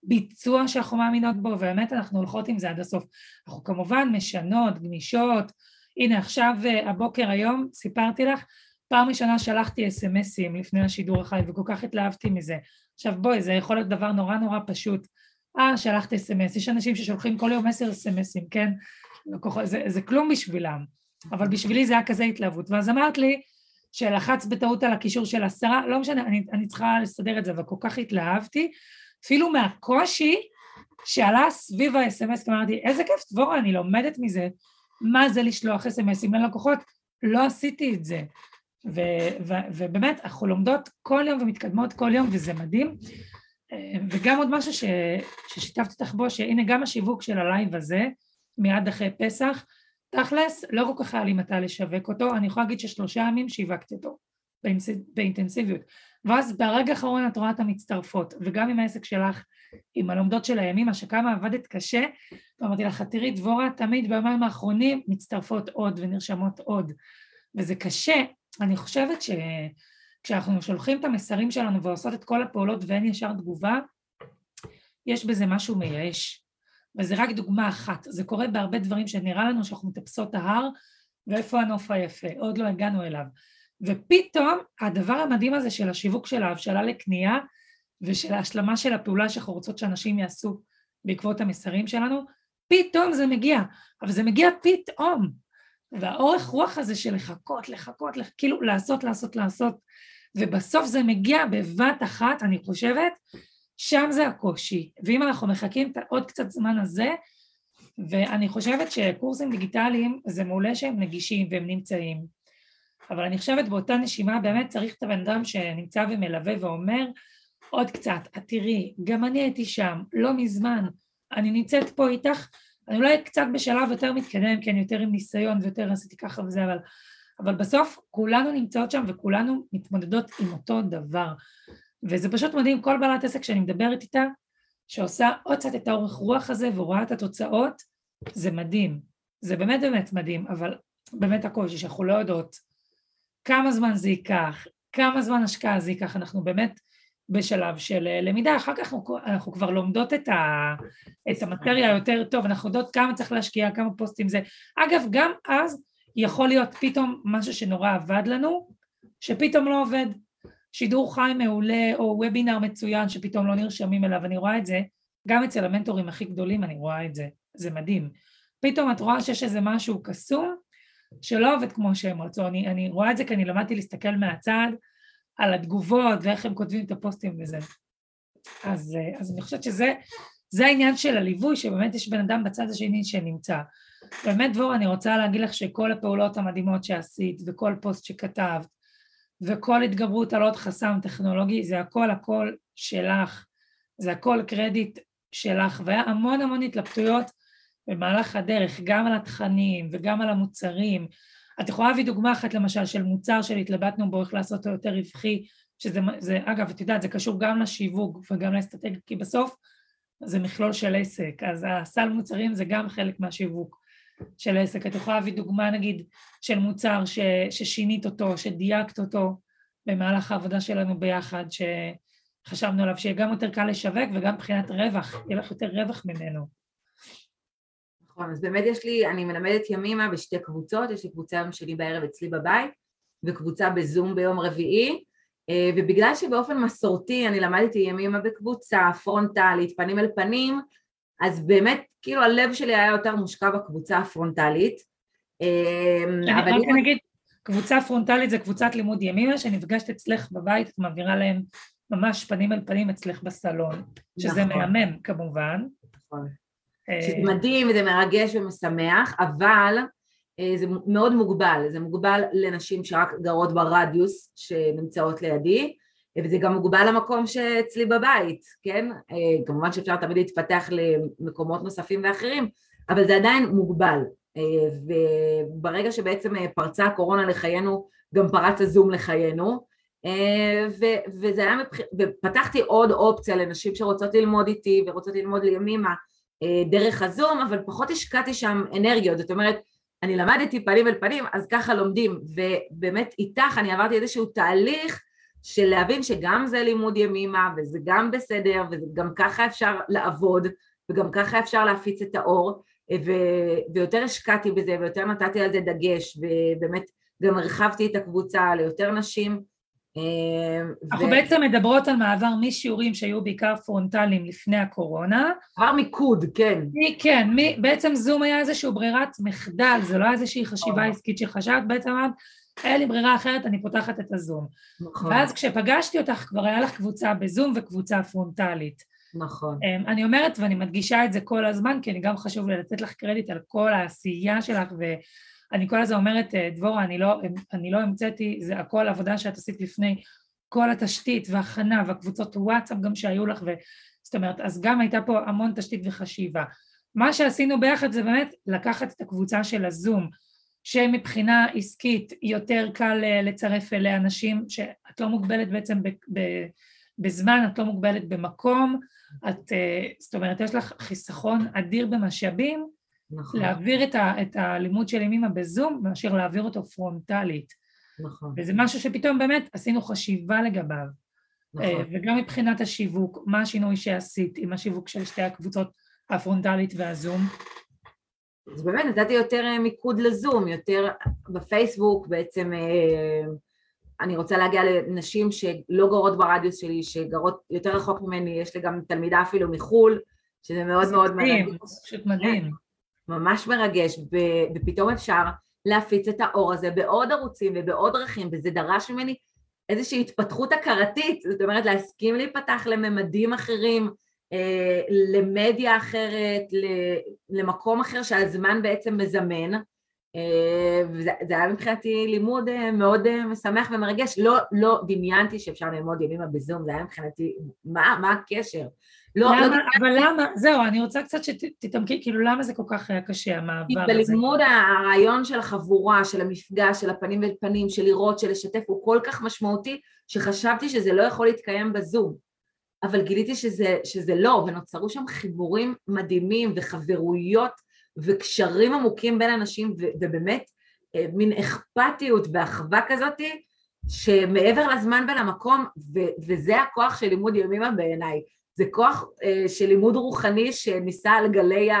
ביצוע שאנחנו מאמינות בו, ובאמת אנחנו הולכות עם זה עד הסוף. אנחנו כמובן משנות, גמישות, הנה עכשיו אה, הבוקר היום סיפרתי לך, פעם ראשונה שלחתי אס.אם.אסים לפני השידור החי וכל כך התלהבתי מזה. עכשיו בואי, זה יכול להיות דבר נורא נורא פשוט. אה, שלחת אס.אם.אס, יש אנשים ששולחים כל יום עשר אס.אם.אסים, כן? זה, זה כלום בשבילם, אבל בשבילי זה היה כזה התלהבות. ואז אמרת לי, שלחץ בטעות על הקישור של השרה, לא משנה, אני, אני צריכה לסדר את זה, אבל כל כך התלהבתי, אפילו מהקושי שעלה סביב ה-SMS, אמרתי, איזה כיף, דבורה, אני לומדת מזה, מה זה לשלוח אס.אם.אסים ללקוחות, לא עשיתי את זה. ו- ו- ובאמת, אנחנו לומדות כל יום ומתקדמות כל יום, וזה מדהים. וגם עוד משהו ש- ששיתפתי אותך בו, שהנה גם השיווק של הלייב הזה, מיד אחרי פסח, תכלס, לא כל כך היה לי מתי לשווק אותו, אני יכולה להגיד ששלושה ימים שיווקתי אותו באינטנסיביות. ואז ברגע האחרון את רואה את המצטרפות, וגם עם העסק שלך, עם הלומדות של הימים, שכמה עבדת קשה, ואמרתי לך, תראי דבורה, תמיד ביומיים האחרונים מצטרפות עוד ונרשמות עוד. וזה קשה, אני חושבת שכשאנחנו שולחים את המסרים שלנו ועושות את כל הפעולות ואין ישר תגובה, יש בזה משהו מייאש. וזה רק דוגמה אחת, זה קורה בהרבה דברים שנראה לנו שאנחנו מטפסות ההר ואיפה הנוף היפה, עוד לא הגענו אליו. ופתאום הדבר המדהים הזה של השיווק של ההבשלה לקנייה ושל ההשלמה של הפעולה שאנחנו רוצות שאנשים יעשו בעקבות המסרים שלנו, פתאום זה מגיע, אבל זה מגיע פתאום. והאורך רוח הזה של לחכות, לחכות, לח... כאילו לעשות, לעשות, לעשות, ובסוף זה מגיע בבת אחת, אני חושבת, שם זה הקושי, ואם אנחנו מחכים את עוד קצת זמן הזה, ואני חושבת שקורסים דיגיטליים זה מעולה שהם נגישים והם נמצאים, אבל אני חושבת באותה נשימה באמת צריך את הבן אדם שנמצא ומלווה ואומר עוד קצת, את תראי, גם אני הייתי שם, לא מזמן, אני נמצאת פה איתך, אני אולי קצת בשלב יותר מתקדם, כי אני יותר עם ניסיון ויותר עשיתי ככה וזה, אבל, אבל בסוף כולנו נמצאות שם וכולנו מתמודדות עם אותו דבר. וזה פשוט מדהים, כל בעלת עסק שאני מדברת איתה, שעושה עוד קצת את האורך רוח הזה ורואה את התוצאות, זה מדהים. זה באמת באמת מדהים, אבל באמת הקושי שאנחנו לא יודעות כמה זמן זה ייקח, כמה זמן השקעה זה ייקח, אנחנו באמת בשלב של אה, למידה, אחר כך אנחנו, אנחנו כבר לומדות את, ה, את המטריה יותר טוב, אנחנו יודעות כמה צריך להשקיע, כמה פוסטים זה. אגב, גם אז יכול להיות פתאום משהו שנורא עבד לנו, שפתאום לא עובד. שידור חי מעולה או וובינר מצוין שפתאום לא נרשמים אליו, אני רואה את זה, גם אצל המנטורים הכי גדולים אני רואה את זה, זה מדהים. פתאום את רואה שיש איזה משהו קסום שלא עובד כמו שהם רצו, אני, אני רואה את זה כי אני למדתי להסתכל מהצד על התגובות ואיך הם כותבים את הפוסטים וזה. אז, אז אני חושבת שזה זה העניין של הליווי, שבאמת יש בן אדם בצד השני שנמצא. באמת דבור, אני רוצה להגיד לך שכל הפעולות המדהימות שעשית וכל פוסט שכתבת וכל התגברות על עוד חסם טכנולוגי, זה הכל הכל שלך, זה הכל קרדיט שלך, והיה המון המון התלבטויות במהלך הדרך, גם על התכנים וגם על המוצרים. את יכולה להביא דוגמה אחת למשל של מוצר שהתלבטנו בו איך לעשות אותו יותר רווחי, שזה, זה, אגב, את יודעת, זה קשור גם לשיווק וגם לאסטרטגיה, כי בסוף זה מכלול של עסק, אז הסל מוצרים זה גם חלק מהשיווק. של עסק. את יכולה להביא דוגמה נגיד של מוצר ש, ששינית אותו, שדייקת אותו במהלך העבודה שלנו ביחד, שחשבנו עליו שיהיה גם יותר קל לשווק וגם מבחינת רווח, יהיה לך יותר רווח ממנו. נכון, אז באמת יש לי, אני מלמדת ימימה בשתי קבוצות, יש לי קבוצה יום שלי בערב אצלי בבית וקבוצה בזום ביום רביעי אה, ובגלל שבאופן מסורתי אני למדתי ימימה בקבוצה פרונטלית, פנים אל פנים, אז באמת כאילו הלב שלי היה יותר מושקע בקבוצה הפרונטלית. אמ, אני רק אגיד, קבוצה פרונטלית זה קבוצת לימוד ימימה שנפגשת אצלך בבית, את מעבירה להם ממש פנים אל פנים אצלך בסלון, שזה נכון. מהמם כמובן. נכון. אה, שזה מדהים וזה מרגש ומשמח, אבל אה, זה מאוד מוגבל, זה מוגבל לנשים שרק גרות ברדיוס שנמצאות לידי, וזה גם מוגבל למקום שאצלי בבית, כן? אה, כמובן שאפשר תמיד להתפתח למקומות נוספים ואחרים, אבל זה עדיין מוגבל. וברגע שבעצם פרצה הקורונה לחיינו, גם פרץ הזום לחיינו, ו- וזה היה מבח... ופתחתי עוד אופציה לנשים שרוצות ללמוד איתי ורוצות ללמוד לימימה דרך הזום, אבל פחות השקעתי שם אנרגיות, זאת אומרת, אני למדתי פנים אל פנים, אז ככה לומדים, ובאמת איתך אני עברתי איזשהו תהליך של להבין שגם זה לימוד ימימה, וזה גם בסדר, וגם ככה אפשר לעבוד, וגם ככה אפשר להפיץ את האור, ו- ויותר השקעתי בזה, ויותר נתתי על זה דגש, ובאמת גם הרחבתי את הקבוצה ליותר נשים, אנחנו ו... בעצם מדברות על מעבר משיעורים שהיו בעיקר פרונטליים לפני הקורונה. מעבר מיקוד, כן. מי, כן, מי, בעצם זום היה איזושהי ברירת מחדל, זה לא היה איזושהי חשיבה עסקית שחשבת, בעצם אמרת, אין לי ברירה אחרת, אני פותחת את הזום. נכון. ואז כשפגשתי אותך כבר היה לך קבוצה בזום וקבוצה פרונטלית. נכון. אמ, אני אומרת ואני מדגישה את זה כל הזמן, כי אני גם חשוב לי לתת לך קרדיט על כל העשייה שלך ו... אני כל הזמן אומרת, אה, דבורה, אני לא, אני לא המצאתי, זה הכל עבודה שאת עשית לפני, כל התשתית והכנה והקבוצות וואטסאפ גם שהיו לך, ו... זאת אומרת, אז גם הייתה פה המון תשתית וחשיבה. מה שעשינו ביחד זה באמת לקחת את הקבוצה של הזום, שמבחינה עסקית יותר קל אה, לצרף אליה אנשים, שאת לא מוגבלת בעצם ב, ב, בזמן, את לא מוגבלת במקום, את, אה, זאת אומרת, יש לך חיסכון אדיר במשאבים, נכון. להעביר את, ה, את הלימוד של ימימה בזום מאשר להעביר אותו פרונטלית. נכון. וזה משהו שפתאום באמת עשינו חשיבה לגביו. נכון. אה, וגם מבחינת השיווק, מה השינוי שעשית עם השיווק של שתי הקבוצות הפרונטלית והזום? אז באמת נתתי יותר אה, מיקוד לזום, יותר בפייסבוק בעצם אה, אני רוצה להגיע לנשים שלא גרות ברדיוס שלי, שגרות יותר רחוק ממני, יש לי גם תלמידה אפילו מחו"ל, שזה מאוד מאוד מדהים. פשוט מדהים. ממש מרגש, ופתאום אפשר להפיץ את האור הזה בעוד ערוצים ובעוד דרכים, וזה דרש ממני איזושהי התפתחות הכרתית, זאת אומרת להסכים להיפתח לממדים אחרים, אה, למדיה אחרת, למקום אחר שהזמן בעצם מזמן, וזה היה מבחינתי לימוד אה, מאוד משמח ומרגש, לא, לא דמיינתי שאפשר ללמוד ימימה בזום, זה היה מבחינתי, מה, מה הקשר? לא, למה, לא... אבל למה, זהו, אני רוצה קצת שתתעמקי, כאילו למה זה כל כך היה קשה המעבר הזה? בלימוד הרעיון של החבורה, של המפגש, של הפנים ואל פנים, של לראות, של לשתף, הוא כל כך משמעותי, שחשבתי שזה לא יכול להתקיים בזום. אבל גיליתי שזה, שזה לא, ונוצרו שם חיבורים מדהימים וחברויות וקשרים עמוקים בין אנשים, ובאמת אה, מין אכפתיות ואחווה כזאתי, שמעבר לזמן ולמקום, ו, וזה הכוח של לימוד ימימה בעיניי. זה כוח אה, של לימוד רוחני שניסה על גלי, ה,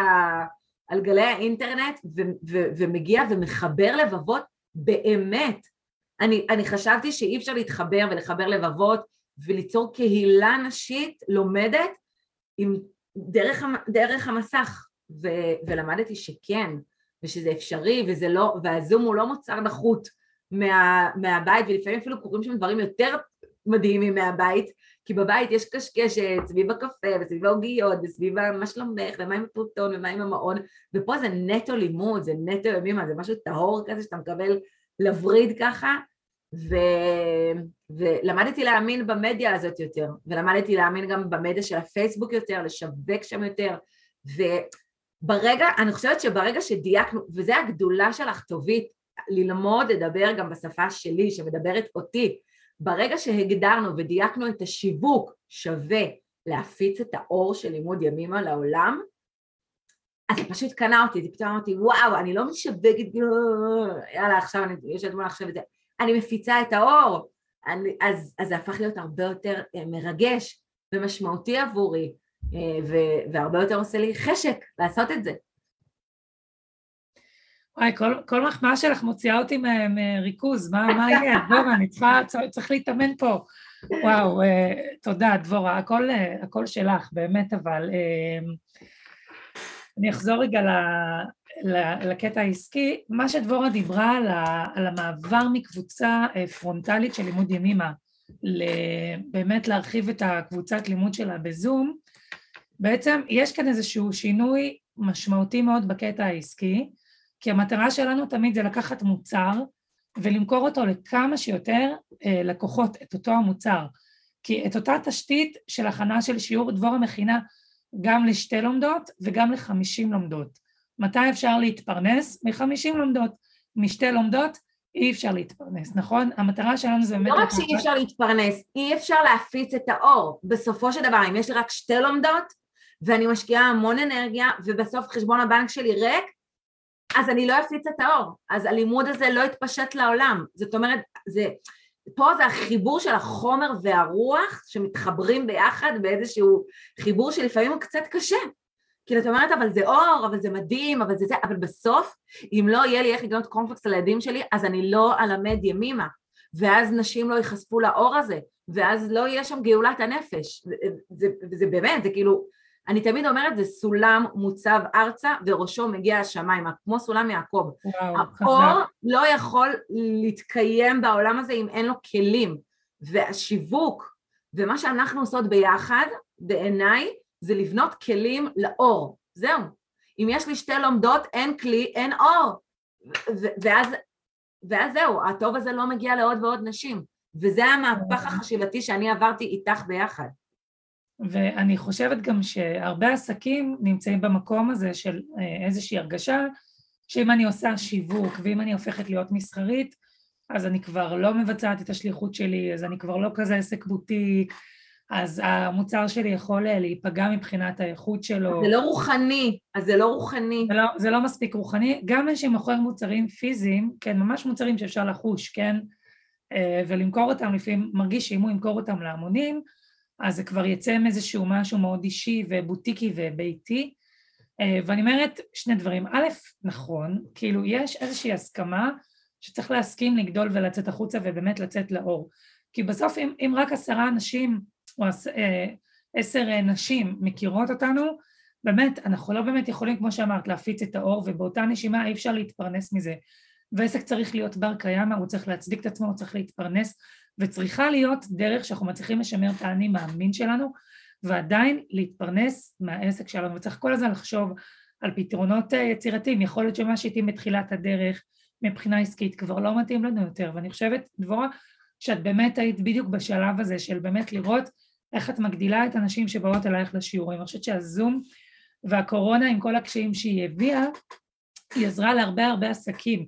על גלי האינטרנט ו, ו, ומגיע ומחבר לבבות באמת. אני, אני חשבתי שאי אפשר להתחבר ולחבר לבבות וליצור קהילה נשית לומדת עם, דרך, דרך המסך, ו, ולמדתי שכן, ושזה אפשרי, וזה לא, והזום הוא לא מוצר נחות מה, מהבית, ולפעמים אפילו קורים שם דברים יותר מדהימים מהבית, כי בבית יש קשקשת סביב הקפה וסביב העוגיות וסביב מה שלומך ומה עם הפרוטון ומה עם המעון ופה זה נטו לימוד, זה נטו ימימה, זה משהו טהור כזה שאתה מקבל לווריד ככה ו... ולמדתי להאמין במדיה הזאת יותר ולמדתי להאמין גם במדיה של הפייסבוק יותר, לשווק שם יותר וברגע, אני חושבת שברגע שדייקנו, וזה הגדולה שלך טובית, ללמוד לדבר גם בשפה שלי שמדברת אותי ברגע שהגדרנו ודייקנו את השיווק שווה להפיץ את האור של לימוד ימימה לעולם, אז זה פשוט קנה אותי, זה פתאום אמרתי, וואו, אני לא משווקת, יאללה, עכשיו אני יושבת מול עכשיו את זה, אני מפיצה את האור. אני, אז, אז זה הפך להיות הרבה יותר אה, מרגש ומשמעותי עבורי, והרבה יותר עושה לי חשק לעשות את זה. וואי, כל, כל מחמאה שלך מוציאה אותי מריכוז, מה, מה יהיה? *laughs* דבורה, אני צריכה, צריך להתאמן פה. וואו, uh, תודה, דבורה, הכל, uh, הכל שלך, באמת, אבל אני אחזור רגע ל, לקטע העסקי, מה שדבורה דיברה על, ה, על המעבר מקבוצה אה, פרונטלית של לימוד ימימה, באמת להרחיב את הקבוצת לימוד שלה בזום, בעצם יש כאן איזשהו שינוי משמעותי מאוד בקטע העסקי, כי המטרה שלנו תמיד זה לקחת מוצר ולמכור אותו לכמה שיותר אה, לקוחות, את אותו המוצר. כי את אותה תשתית של הכנה של שיעור דבורה מכינה גם לשתי לומדות וגם לחמישים לומדות. מתי אפשר להתפרנס? מחמישים לומדות. משתי לומדות אי אפשר להתפרנס, נכון? המטרה שלנו זה באמת... לא רק שאי אפשר להתפרנס, אי אפשר להפיץ את האור. בסופו של דבר, אם יש לי רק שתי לומדות, ואני משקיעה המון אנרגיה, ובסוף חשבון הבנק שלי ריק, אז אני לא אפיץ את האור. אז הלימוד הזה לא יתפשט לעולם. זאת אומרת, זה... פה זה החיבור של החומר והרוח שמתחברים ביחד באיזשהו חיבור שלפעמים הוא קצת קשה. כאילו את אומרת אבל זה אור, אבל זה מדהים, אבל זה זה, אבל בסוף אם לא יהיה לי איך לקנות קומפלקס לילדים שלי אז אני לא אלמד ימימה ואז נשים לא ייחשפו לאור הזה ואז לא יהיה שם גאולת הנפש זה, זה, זה באמת, זה כאילו אני תמיד אומרת זה סולם מוצב ארצה וראשו מגיע השמיימה כמו סולם יעקב וואו, האור חזק. לא יכול להתקיים בעולם הזה אם אין לו כלים והשיווק ומה שאנחנו עושות ביחד בעיניי זה לבנות כלים לאור, זהו. אם יש לי שתי לומדות, אין כלי, אין אור. ואז, ואז זהו, הטוב הזה לא מגיע לעוד ועוד נשים. וזה המהפך החשיבתי שאני עברתי איתך ביחד. ואני חושבת גם שהרבה עסקים נמצאים במקום הזה של אה, איזושהי הרגשה שאם אני עושה שיווק ואם אני הופכת להיות מסחרית, אז אני כבר לא מבצעת את השליחות שלי, אז אני כבר לא כזה עסק בוטיק, אז המוצר שלי יכול אה, להיפגע מבחינת האיכות שלו. זה לא רוחני, אז זה לא רוחני. זה לא, זה לא מספיק רוחני. גם מי שמוכר מוצרים פיזיים, כן, ממש מוצרים שאפשר לחוש, כן, אה, ולמכור אותם, לפעמים מרגיש שאם הוא ימכור אותם להמונים, אז זה כבר יצא מאיזשהו משהו מאוד אישי ובוטיקי וביתי. אה, ואני אומרת שני דברים. א', נכון, כאילו יש איזושהי הסכמה שצריך להסכים לגדול ולצאת החוצה ובאמת לצאת לאור. כי בסוף אם, אם רק עשרה אנשים או אה, עשר אה, נשים מכירות אותנו, באמת, אנחנו לא באמת יכולים, כמו שאמרת, להפיץ את האור, ובאותה נשימה אי אפשר להתפרנס מזה. ועסק צריך להיות בר קיימא, הוא צריך להצדיק את עצמו, הוא צריך להתפרנס, וצריכה להיות דרך שאנחנו מצליחים לשמר את האני מאמין שלנו, ועדיין להתפרנס מהעסק שלנו, וצריך כל הזמן לחשוב על פתרונות אה, יצירתיים, יכול להיות שמה שהתאים בתחילת הדרך מבחינה עסקית כבר לא מתאים לנו יותר, ואני חושבת, דבורה, שאת באמת היית בדיוק בשלב הזה של באמת לראות איך את מגדילה את הנשים שבאות אלייך לשיעורים. אני חושבת שהזום והקורונה עם כל הקשיים שהיא הביאה, היא עזרה להרבה הרבה עסקים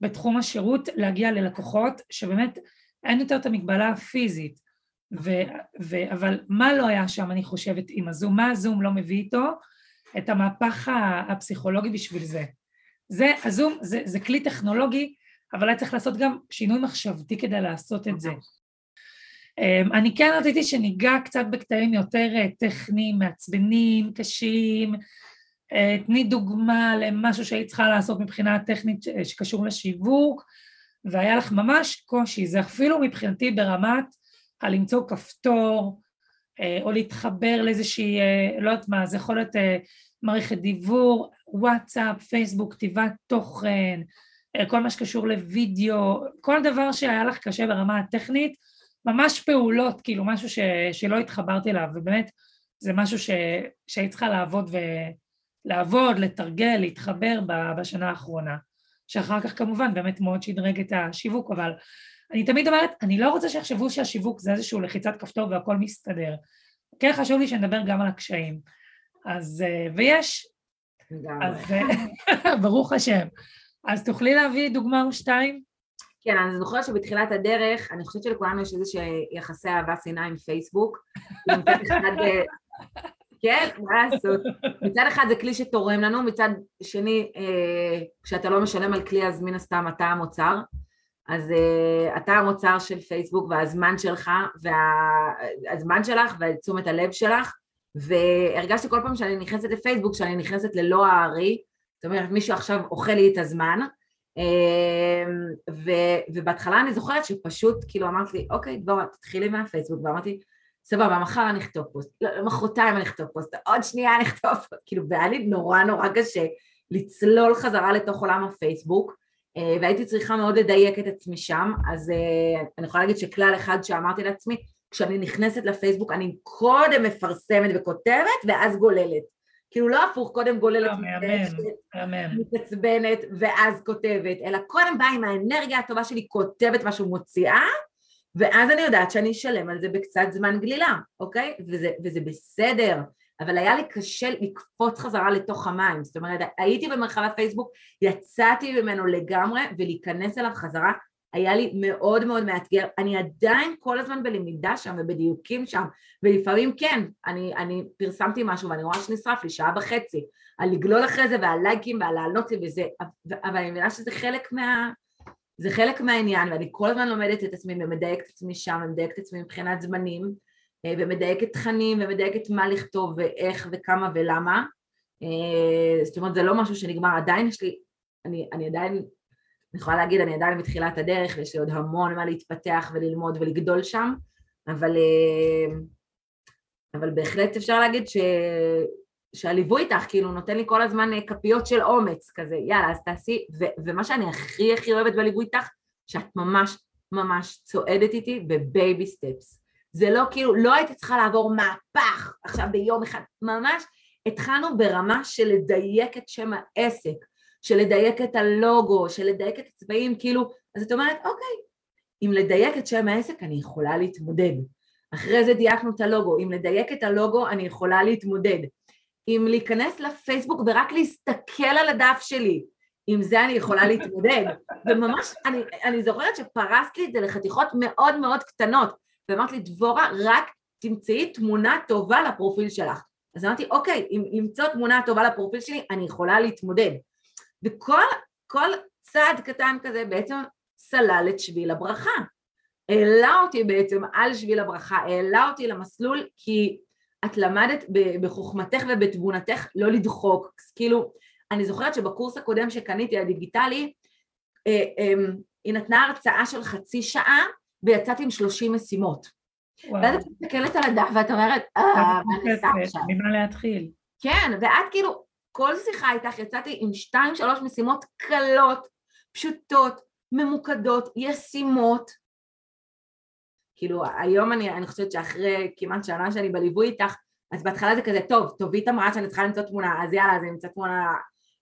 בתחום השירות להגיע ללקוחות שבאמת אין יותר את המגבלה הפיזית. ו, ו, אבל מה לא היה שם אני חושבת עם הזום? מה הזום לא מביא איתו? את המהפך הפסיכולוגי בשביל זה. זה, הזום זה, זה כלי טכנולוגי אבל היה צריך לעשות גם שינוי מחשבתי כדי לעשות את זה. אמ, אני כן רציתי שניגע קצת בקטעים יותר אה, טכניים, מעצבנים, קשים, אה, תני דוגמה למשהו שהיית צריכה לעשות מבחינה טכנית אה, שקשור לשיווק, והיה לך ממש קושי, זה אפילו מבחינתי ברמת הלמצוא כפתור, או להתחבר לאיזושהי, לא יודעת מה, זה יכול להיות מערכת דיבור, וואטסאפ, פייסבוק, כתיבת תוכן, כל מה שקשור לוידאו, כל דבר שהיה לך קשה ברמה הטכנית, ממש פעולות, כאילו משהו ש, שלא התחברתי אליו, ובאמת זה משהו ש, שהיית צריכה לעבוד, ו, לעבוד, לתרגל, להתחבר בשנה האחרונה, שאחר כך כמובן באמת מאוד שדרג את השיווק, אבל אני תמיד אומרת, אני לא רוצה שיחשבו שהשיווק זה איזשהו לחיצת כפתור והכל מסתדר. כן חשוב לי שנדבר גם על הקשיים. אז, ויש, אז *laughs* ברוך השם. אז תוכלי להביא דוגמה או שתיים? כן, אני זוכרת שבתחילת הדרך, אני חושבת שלכולנו יש איזה יחסי אהבה שנאה עם פייסבוק. *laughs* כן, מה לעשות? מצד אחד זה כלי שתורם לנו, מצד שני, אה, כשאתה לא משלם על כלי אז מן הסתם אתה המוצר. אז uh, אתה המוצר של פייסבוק והזמן שלך, והזמן שלך ותשומת הלב שלך, והרגשתי כל פעם שאני נכנסת לפייסבוק, שאני נכנסת ללוע הארי, זאת אומרת מישהו עכשיו אוכל לי את הזמן, אמ, ו, ובהתחלה אני זוכרת שפשוט כאילו אמרת לי אוקיי דבורה תתחילי מהפייסבוק ואמרתי סבבה מחר אני אכתוב פוסט, לא, מחרתיים אני אכתוב פוסט, עוד שנייה אני אכתוב *laughs* פוסט, כאילו והיה לי נורא נורא קשה לצלול חזרה לתוך עולם הפייסבוק, אה, והייתי צריכה מאוד לדייק את עצמי שם, אז אה, אני יכולה להגיד שכלל אחד שאמרתי לעצמי, כשאני נכנסת לפייסבוק אני קודם מפרסמת וכותבת ואז גוללת. כאילו לא הפוך, קודם גוללת, לא, מתעצבנת ואז כותבת, אלא קודם באה עם האנרגיה הטובה שלי, כותבת משהו, מוציאה, ואז אני יודעת שאני אשלם על זה בקצת זמן גלילה, אוקיי? וזה, וזה בסדר, אבל היה לי קשה לקפוץ חזרה לתוך המים, זאת אומרת הייתי במרחב הפייסבוק, יצאתי ממנו לגמרי ולהיכנס אליו חזרה היה לי מאוד מאוד מאתגר, אני עדיין כל הזמן בלמידה שם ובדיוקים שם ולפעמים כן, אני, אני פרסמתי משהו ואני רואה שנשרף לי שעה וחצי על לגלול אחרי זה ועל לייקים ועל לענות לי וזה, אבל אני מבינה שזה חלק מה... זה חלק מהעניין ואני כל הזמן לומדת את עצמי ומדייקת את עצמי שם ומדייקת את עצמי מבחינת זמנים אה, ומדייקת תכנים ומדייקת מה לכתוב ואיך וכמה ולמה. אה, זאת אומרת זה לא משהו שנגמר, עדיין יש לי, אני, אני עדיין, אני יכולה להגיד אני עדיין מתחילת הדרך ויש לי עוד המון מה להתפתח וללמוד ולגדול שם. אבל, אה, אבל בהחלט אפשר להגיד ש, שהליווי איתך כאילו נותן לי כל הזמן כפיות של אומץ כזה יאללה אז תעשי ו, ומה שאני הכי הכי אוהבת בליווי איתך שאת ממש ממש צועדת איתי ב baby steps זה לא כאילו, לא הייתי צריכה לעבור מהפך עכשיו ביום אחד, ממש התחלנו ברמה של לדייק את שם העסק, של לדייק את הלוגו, של לדייק את הצבעים, כאילו, אז את אומרת, אוקיי, אם לדייק את שם העסק אני יכולה להתמודד. אחרי זה דייקנו את הלוגו, אם לדייק את הלוגו אני יכולה להתמודד. אם להיכנס לפייסבוק ורק להסתכל על הדף שלי, עם זה אני יכולה להתמודד. *laughs* וממש, אני, אני זוכרת שפרסת לי את זה לחתיכות מאוד מאוד קטנות. ואמרת לי, דבורה, רק תמצאי תמונה טובה לפרופיל שלך. אז אמרתי, אוקיי, אם למצוא תמונה טובה לפרופיל שלי, אני יכולה להתמודד. וכל צעד קטן כזה בעצם סלל את שביל הברכה. העלה אותי בעצם על שביל הברכה, העלה אותי למסלול כי את למדת בחוכמתך ובתבונתך לא לדחוק. כאילו, אני זוכרת שבקורס הקודם שקניתי, הדיגיטלי, אה, אה, היא נתנה הרצאה של חצי שעה ויצאתי עם 30 משימות. ואז את מסתכלת על הדף ואת אומרת, אה, מה אני שם שם? ממה להתחיל? כן, ואת כאילו, כל שיחה איתך יצאתי עם שתיים שלוש משימות קלות, פשוטות, ממוקדות, ישימות. כאילו היום אני, אני חושבת שאחרי כמעט שנה שאני בליווי איתך, אז בהתחלה זה כזה, טוב, טובית אמרה שאני צריכה למצוא תמונה, אז יאללה, אז אני אמצא תמונה,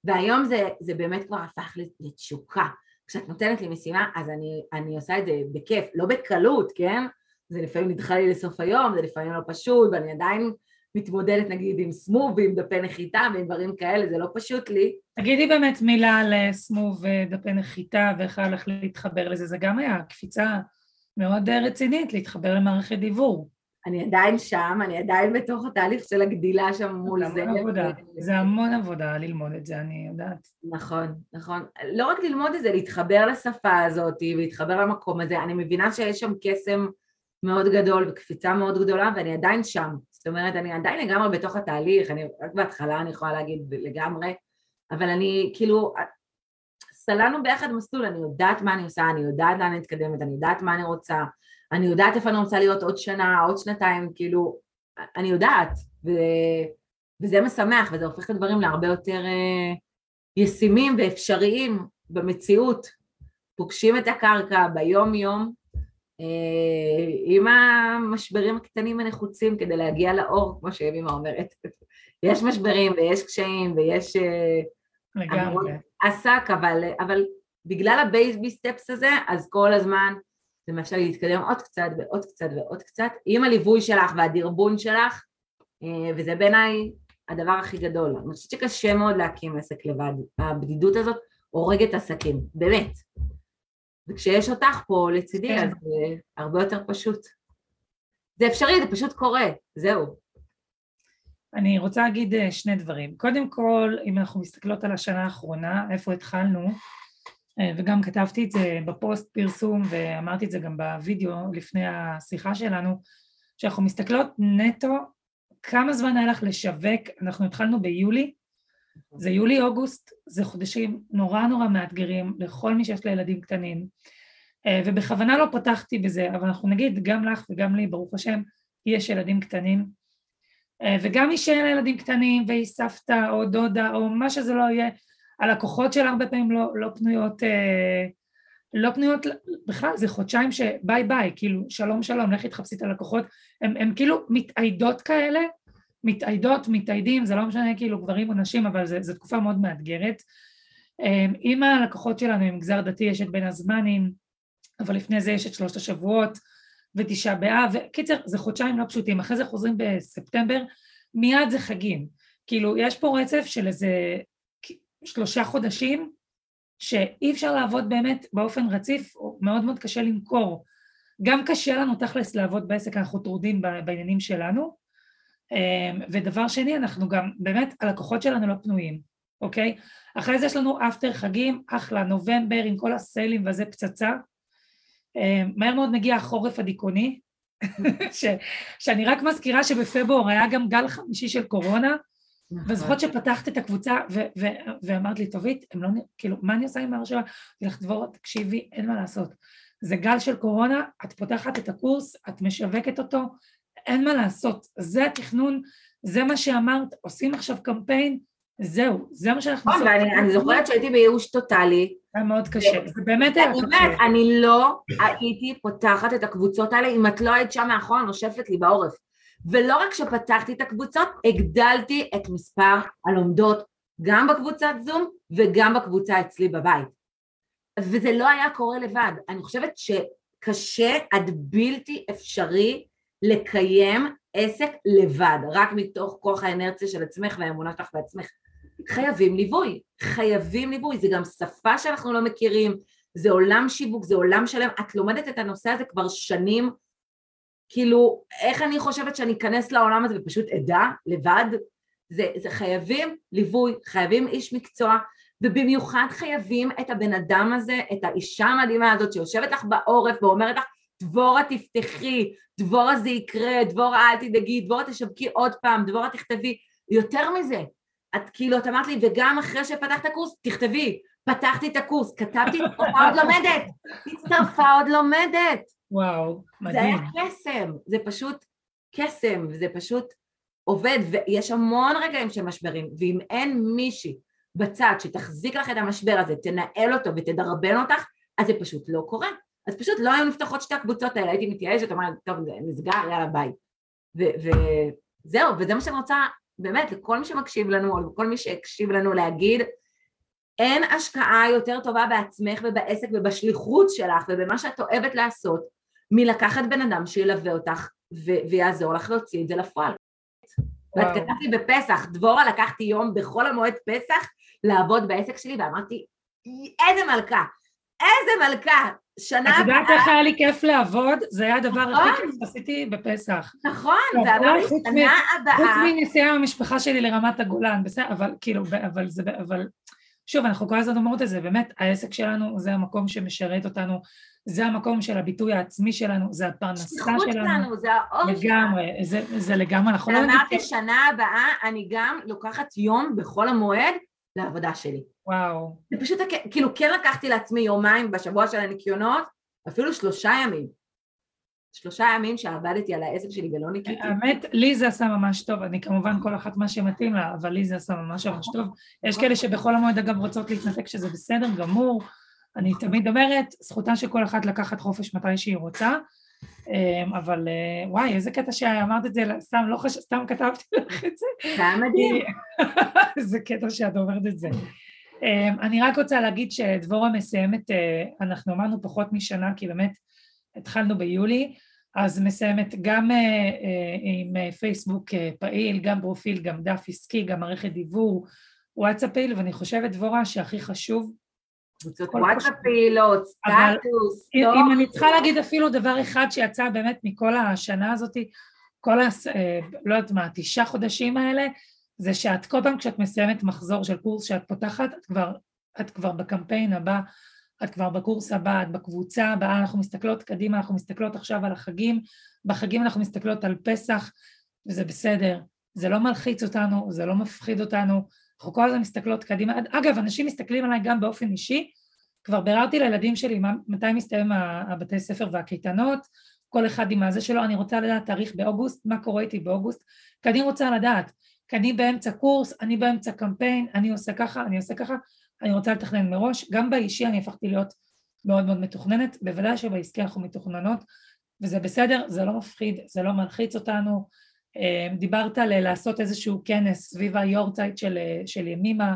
והיום זה, זה באמת כבר הפך לתשוקה. כשאת נותנת לי משימה אז אני, אני עושה את זה בכיף, לא בקלות, כן? זה לפעמים נדחה לי לסוף היום, זה לפעמים לא פשוט, ואני עדיין מתמודדת נגיד עם סמוב ועם דפי נחיתה ועם דברים כאלה, זה לא פשוט לי. תגידי באמת מילה על אה, סמוב ודפי נחיתה ואיך הלך להתחבר לזה, זה גם היה קפיצה מאוד אה, רצינית להתחבר למערכת דיבור. אני עדיין שם, אני עדיין בתוך התהליך של הגדילה שם מול זה. עבודה. זה המון עבודה ללמוד את זה, אני יודעת. נכון, נכון. לא רק ללמוד את זה, להתחבר לשפה הזאת ולהתחבר למקום הזה. אני מבינה שיש שם קסם מאוד גדול וקפיצה מאוד גדולה ואני עדיין שם. זאת אומרת, אני עדיין לגמרי בתוך התהליך, אני רק בהתחלה אני יכולה להגיד לגמרי, אבל אני כאילו, סללנו ביחד מסלול, אני יודעת מה אני עושה, אני יודעת לאן אני מתקדמת, אני יודעת מה אני רוצה, אני יודעת איפה אני רוצה להיות עוד שנה, עוד שנתיים, כאילו, אני יודעת, ו... וזה משמח, וזה הופך את הדברים להרבה יותר uh, ישימים ואפשריים במציאות. פוגשים את הקרקע ביום יום uh, עם המשברים הקטנים הנחוצים כדי להגיע לאור, כמו שאבימה אומרת. *laughs* יש משברים ויש קשיים ויש... Uh, לגמרי. עסק, אבל, אבל בגלל הבייסבי סטפס הזה, אז כל הזמן זה מאפשר להתקדם עוד קצת ועוד קצת ועוד קצת עם הליווי שלך והדרבון שלך אה, וזה בעיניי הדבר הכי גדול. אני חושבת שקשה מאוד להקים עסק לבד, הבדידות הזאת הורגת עסקים, באמת. וכשיש אותך פה לצידי כן. אז זה הרבה יותר פשוט. זה אפשרי, זה פשוט קורה, זהו. אני רוצה להגיד אה, שני דברים. קודם כל, אם אנחנו מסתכלות על השנה האחרונה, איפה התחלנו, אה, וגם כתבתי את זה בפוסט פרסום ואמרתי את זה גם בווידאו לפני השיחה שלנו, שאנחנו מסתכלות נטו כמה זמן היה לך לשווק, אנחנו התחלנו ביולי, זה יולי-אוגוסט, זה חודשים נורא נורא מאתגרים לכל מי שיש לה ילדים קטנים, אה, ובכוונה לא פתחתי בזה, אבל אנחנו נגיד גם לך וגם לי, ברוך השם, יש ילדים קטנים, וגם מי שאין לה ילדים קטנים והיא סבתא או דודה או מה שזה לא יהיה, הלקוחות שלה הרבה פעמים לא, לא פנויות, אה, לא פנויות בכלל, זה חודשיים שביי ביי, כאילו שלום שלום, לכי תחפשי את הלקוחות, הם כאילו מתאיידות כאלה, מתאיידות, מתאיידים, זה לא משנה כאילו גברים או נשים, אבל זו תקופה מאוד מאתגרת. אם הלקוחות שלנו הם מגזר דתי, יש את בין הזמנים, אבל לפני זה יש את שלושת השבועות ותשעה באב, קיצר זה חודשיים לא פשוטים, אחרי זה חוזרים בספטמבר, מיד זה חגים, כאילו יש פה רצף של איזה שלושה חודשים שאי אפשר לעבוד באמת באופן רציף, מאוד מאוד קשה למכור, גם קשה לנו תכלס לעבוד בעסק, אנחנו טרודים בעניינים שלנו, אמ, ודבר שני אנחנו גם באמת הלקוחות שלנו לא פנויים, אוקיי? אחרי זה יש לנו אפטר חגים, אחלה, נובמבר עם כל הסיילים וזה פצצה, מהר מאוד מגיע החורף הדיכאוני, ש, שאני רק מזכירה שבפברואר היה גם גל חמישי של קורונה, נכון. וזוכרת שפתחת את הקבוצה ו- ו- ואמרת לי, טובית, הם לא, כאילו, מה אני עושה עם ההרשמה? אמרתי לך, דבורה, תקשיבי, אין מה לעשות. זה גל של קורונה, את פותחת את הקורס, את משווקת אותו, אין מה לעשות. זה התכנון, זה מה שאמרת, עושים עכשיו קמפיין, זהו, זה מה שאנחנו עושים. אני זוכרת שהייתי בייאוש טוטאלי. היה מאוד קשה, זה באמת היה קשה. באמת, אני לא הייתי פותחת את הקבוצות האלה אם את לא היית שם מאחורה נושפת לי בעורף. ולא רק שפתחתי את הקבוצות, הגדלתי את מספר הלומדות גם בקבוצת זום וגם בקבוצה אצלי בבית. וזה לא היה קורה לבד. אני חושבת שקשה עד בלתי אפשרי לקיים עסק לבד, רק מתוך כוח האנרציה של עצמך והאמונה שלך בעצמך. חייבים ליווי, חייבים ליווי, זה גם שפה שאנחנו לא מכירים, זה עולם שיווק, זה עולם שלם, את לומדת את הנושא הזה כבר שנים, כאילו, איך אני חושבת שאני אכנס לעולם הזה ופשוט אדע לבד? זה, זה חייבים ליווי, חייבים איש מקצוע, ובמיוחד חייבים את הבן אדם הזה, את האישה המדהימה הזאת שיושבת לך בעורף ואומרת לך, דבורה תפתחי, דבורה זה יקרה, דבורה אל תדאגי, דבורה תשווקי עוד פעם, דבורה תכתבי, יותר מזה, את כאילו, את אמרת לי, וגם אחרי שפתחת קורס, תכתבי, פתחתי את הקורס, כתבתי, הצטרפה עוד לומדת, הצטרפה עוד לומדת. וואו, מדהים. זה היה קסם, זה פשוט קסם, זה פשוט עובד, ויש המון רגעים של משברים, ואם אין מישהי בצד שתחזיק לך את המשבר הזה, תנהל אותו ותדרבן אותך, אז זה פשוט לא קורה. אז פשוט לא היו נפתחות שתי הקבוצות האלה, הייתי מתייאשת, אומרת, טוב, זה נסגר, יאללה ביי. וזהו, וזה מה שאני רוצה באמת לכל מי שמקשיב לנו, או לכל מי שהקשיב לנו להגיד, אין השקעה יותר טובה בעצמך ובעסק ובשליחות שלך ובמה שאת אוהבת לעשות מלקחת בן אדם שילווה אותך ו- ויעזור לך להוציא את זה לפועל. ואת כתבתי בפסח, דבורה לקחתי יום בחול המועד פסח לעבוד בעסק שלי ואמרתי, איזה מלכה, איזה מלכה, שנה הבאה... את יודעת איך היה לי כיף לעבוד? זה היה הדבר הכי נכון. כיף שעשיתי בפסח. נכון, ואמרתי, שנה הבאה... חוץ מנסיעה עם המשפחה שלי לרמת הגולן, בסדר, אבל כאילו, אבל זה, אבל... שוב, אנחנו כל הזמן אומרות את זה, באמת, העסק שלנו זה המקום שמשרת אותנו, זה המקום של הביטוי העצמי שלנו, זה הפרנסה שלנו. שליחות שלנו, זה האור שלנו. לגמרי, זה, זה לגמרי, אנחנו לא... ואמרתי, שנה הבאה אני גם לוקחת יום בחול המועד לעבודה שלי. וואו. זה פשוט, כאילו כן לקחתי לעצמי יומיים בשבוע של הניקיונות, אפילו שלושה ימים. שלושה ימים שעבדתי על העסק שלי ולא ניקיתי. האמת, לי זה עשה ממש טוב, אני כמובן כל אחת מה שמתאים לה, אבל לי זה עשה ממש ממש טוב. יש כאלה שבכל המועד אגב רוצות להתנתק שזה בסדר גמור, אני תמיד אומרת, זכותה של כל אחת לקחת חופש מתי שהיא רוצה, אבל אה, וואי, איזה קטע שאמרת את זה, סתם לא חשב, סתם כתבתי *laughs* לך את זה. זה היה מדהים. *laughs* איזה קטע שאת אומרת את זה. אמ, אני רק רוצה להגיד שדבורה מסיימת, אה, אנחנו אמרנו פחות משנה, כי באמת התחלנו ביולי, אז מסיימת גם אה, עם פייסבוק פעיל, גם פרופיל, גם דף עסקי, גם מערכת דיבור, וואטסאפ פעיל, ואני חושבת, דבורה, שהכי חשוב קבוצות וואטסאפ פעילות, סטטוס, אם אני צריכה להגיד אפילו דבר אחד שיצא באמת מכל השנה הזאת, כל ה... אה, לא יודעת מה, תשעה חודשים האלה, זה שאת כל פעם כשאת מסיימת מחזור של קורס שאת פותחת, את כבר, את כבר בקמפיין הבא, את כבר בקורס הבא, את בקבוצה הבאה, אנחנו מסתכלות קדימה, אנחנו מסתכלות עכשיו על החגים, בחגים אנחנו מסתכלות על פסח, וזה בסדר, זה לא מלחיץ אותנו, זה לא מפחיד אותנו, אנחנו כל הזמן מסתכלות קדימה, אגב אנשים מסתכלים עליי גם באופן אישי, כבר ביררתי לילדים שלי מתי מסתיים הבתי ספר והקייטנות, כל אחד עם הזה שלו, אני רוצה לדעת תאריך באוגוסט, מה קורה איתי באוגוסט, כי אני רוצה לדעת, כי אני באמצע קורס, אני באמצע קמפיין, אני עושה ככה, אני עושה ככה, אני רוצה לתכנן מראש, גם באישי אני הפכתי להיות מאוד מאוד מתוכננת, בוודאי שבעסקי אנחנו מתוכננות, וזה בסדר, זה לא מפחיד, זה לא מלחיץ אותנו. אמ, דיברת על לעשות איזשהו כנס סביב היורצייט של, של ימימה,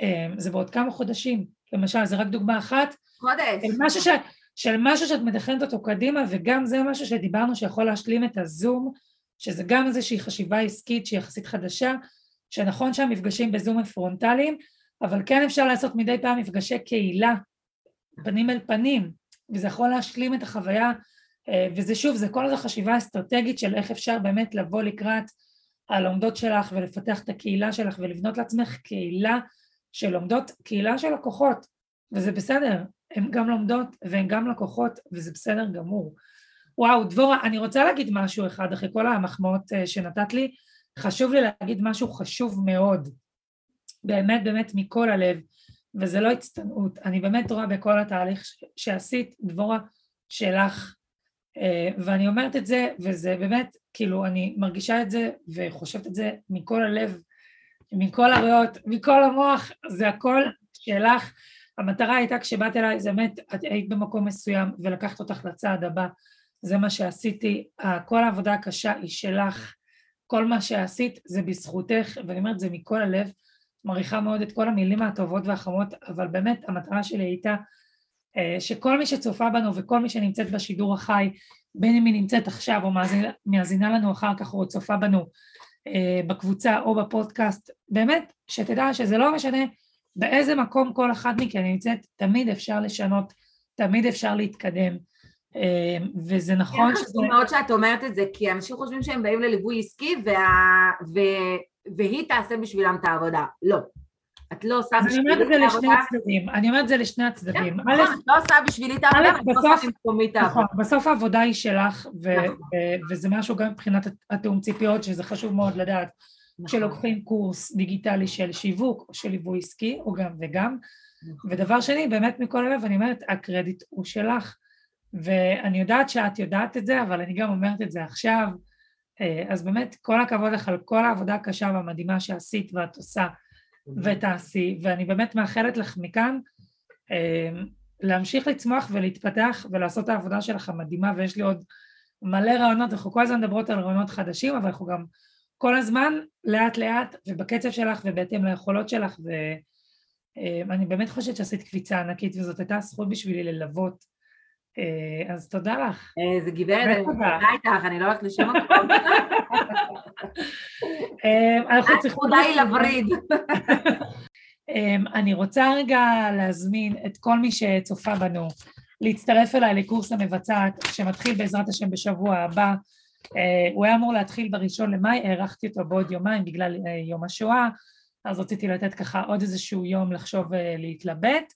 אמ, זה בעוד כמה חודשים, למשל, זה רק דוגמה אחת. חודש. של משהו, ש, של משהו שאת מתכננת אותו קדימה, וגם זה משהו שדיברנו שיכול להשלים את הזום, שזה גם איזושהי חשיבה עסקית שהיא יחסית חדשה, שנכון שהמפגשים בזום הם פרונטליים, אבל כן אפשר לעשות מדי פעם מפגשי קהילה, פנים אל פנים, וזה יכול להשלים את החוויה, אה, וזה שוב, זה כל הזו חשיבה אסטרטגית של איך אפשר באמת לבוא לקראת הלומדות שלך ולפתח את הקהילה שלך ולבנות לעצמך קהילה של לומדות, קהילה של לקוחות, וזה בסדר, הן גם לומדות והן גם לקוחות, וזה בסדר גמור. וואו, דבורה, אני רוצה להגיד משהו אחד אחרי כל המחמאות אה, שנתת לי, חשוב לי להגיד משהו חשוב מאוד, באמת באמת מכל הלב, וזה לא הצטנעות, אני באמת רואה בכל התהליך שעשית, דבורה, שלך, אה, ואני אומרת את זה, וזה באמת, כאילו, אני מרגישה את זה וחושבת את זה מכל הלב, מכל הריאות, מכל המוח, זה הכל שלך. המטרה הייתה כשבאת אליי, זה באמת, את היית במקום מסוים ולקחת אותך לצעד הבא, זה מה שעשיתי, כל העבודה הקשה היא שלך, כל מה שעשית זה בזכותך, ואני אומרת זה מכל הלב, מעריכה מאוד את כל המילים הטובות והחמות, אבל באמת המטרה שלי הייתה אה, שכל מי שצופה בנו וכל מי שנמצאת בשידור החי, בין אם היא נמצאת עכשיו או מאזינה לנו אחר כך או צופה בנו אה, בקבוצה או בפודקאסט, באמת שתדע שזה לא משנה באיזה מקום כל אחת מכן נמצאת, תמיד אפשר לשנות, תמיד אפשר להתקדם. אה, וזה נכון שזה... חשוב מאוד שאת אומרת את זה, כי אנשים חושבים שהם באים לליווי עסקי וה... ו... והיא תעשה בשבילם את העבודה. לא. את לא עושה בשבילי את העבודה. אני אומרת את זה לשני הצדדים. אני אומרת את זה לשני הצדדים. נכון, את לא עושה בשבילי את העבודה, את לא עושה במקומי את העבודה. נכון, בסוף העבודה היא שלך, נכון. וזה משהו גם מבחינת התיאום ציפיות, שזה חשוב מאוד לדעת. נכון. כשלוקחים קורס דיגיטלי של שיווק או של ליווי עסקי, או גם וגם. ודבר שני, באמת מכל הלב, אני אומרת, הקרדיט הוא שלך. ואני יודעת שאת יודעת את זה, אבל אני גם אומרת את זה עכשיו. אה, אז באמת כל הכבוד לך על כל העבודה הקשה והמדהימה שעשית ואת עושה ותעשי, ואני באמת מאחלת לך מכאן אה, להמשיך לצמוח ולהתפתח ולעשות את העבודה שלך המדהימה, ויש לי עוד מלא רעיונות, אנחנו כל הזמן מדברות על רעיונות חדשים, אבל אנחנו גם כל הזמן לאט לאט ובקצב שלך ובהתאם ליכולות שלך, ואני אה, באמת חושבת שעשית קפיצה ענקית וזאת הייתה זכות בשבילי ללוות אז תודה לך. איזה אה, גברת, אני תודה איתך, אני לא הולכת לשום מקום. הנקודה היא לווריד. אני רוצה רגע להזמין את כל מי שצופה בנו להצטרף אליי לקורס המבצעת שמתחיל בעזרת השם בשבוע הבא. אה, הוא היה אמור להתחיל בראשון למאי, הארכתי אותו בעוד יומיים בגלל יום השואה, אז רציתי לתת ככה עוד איזשהו יום לחשוב ולהתלבט.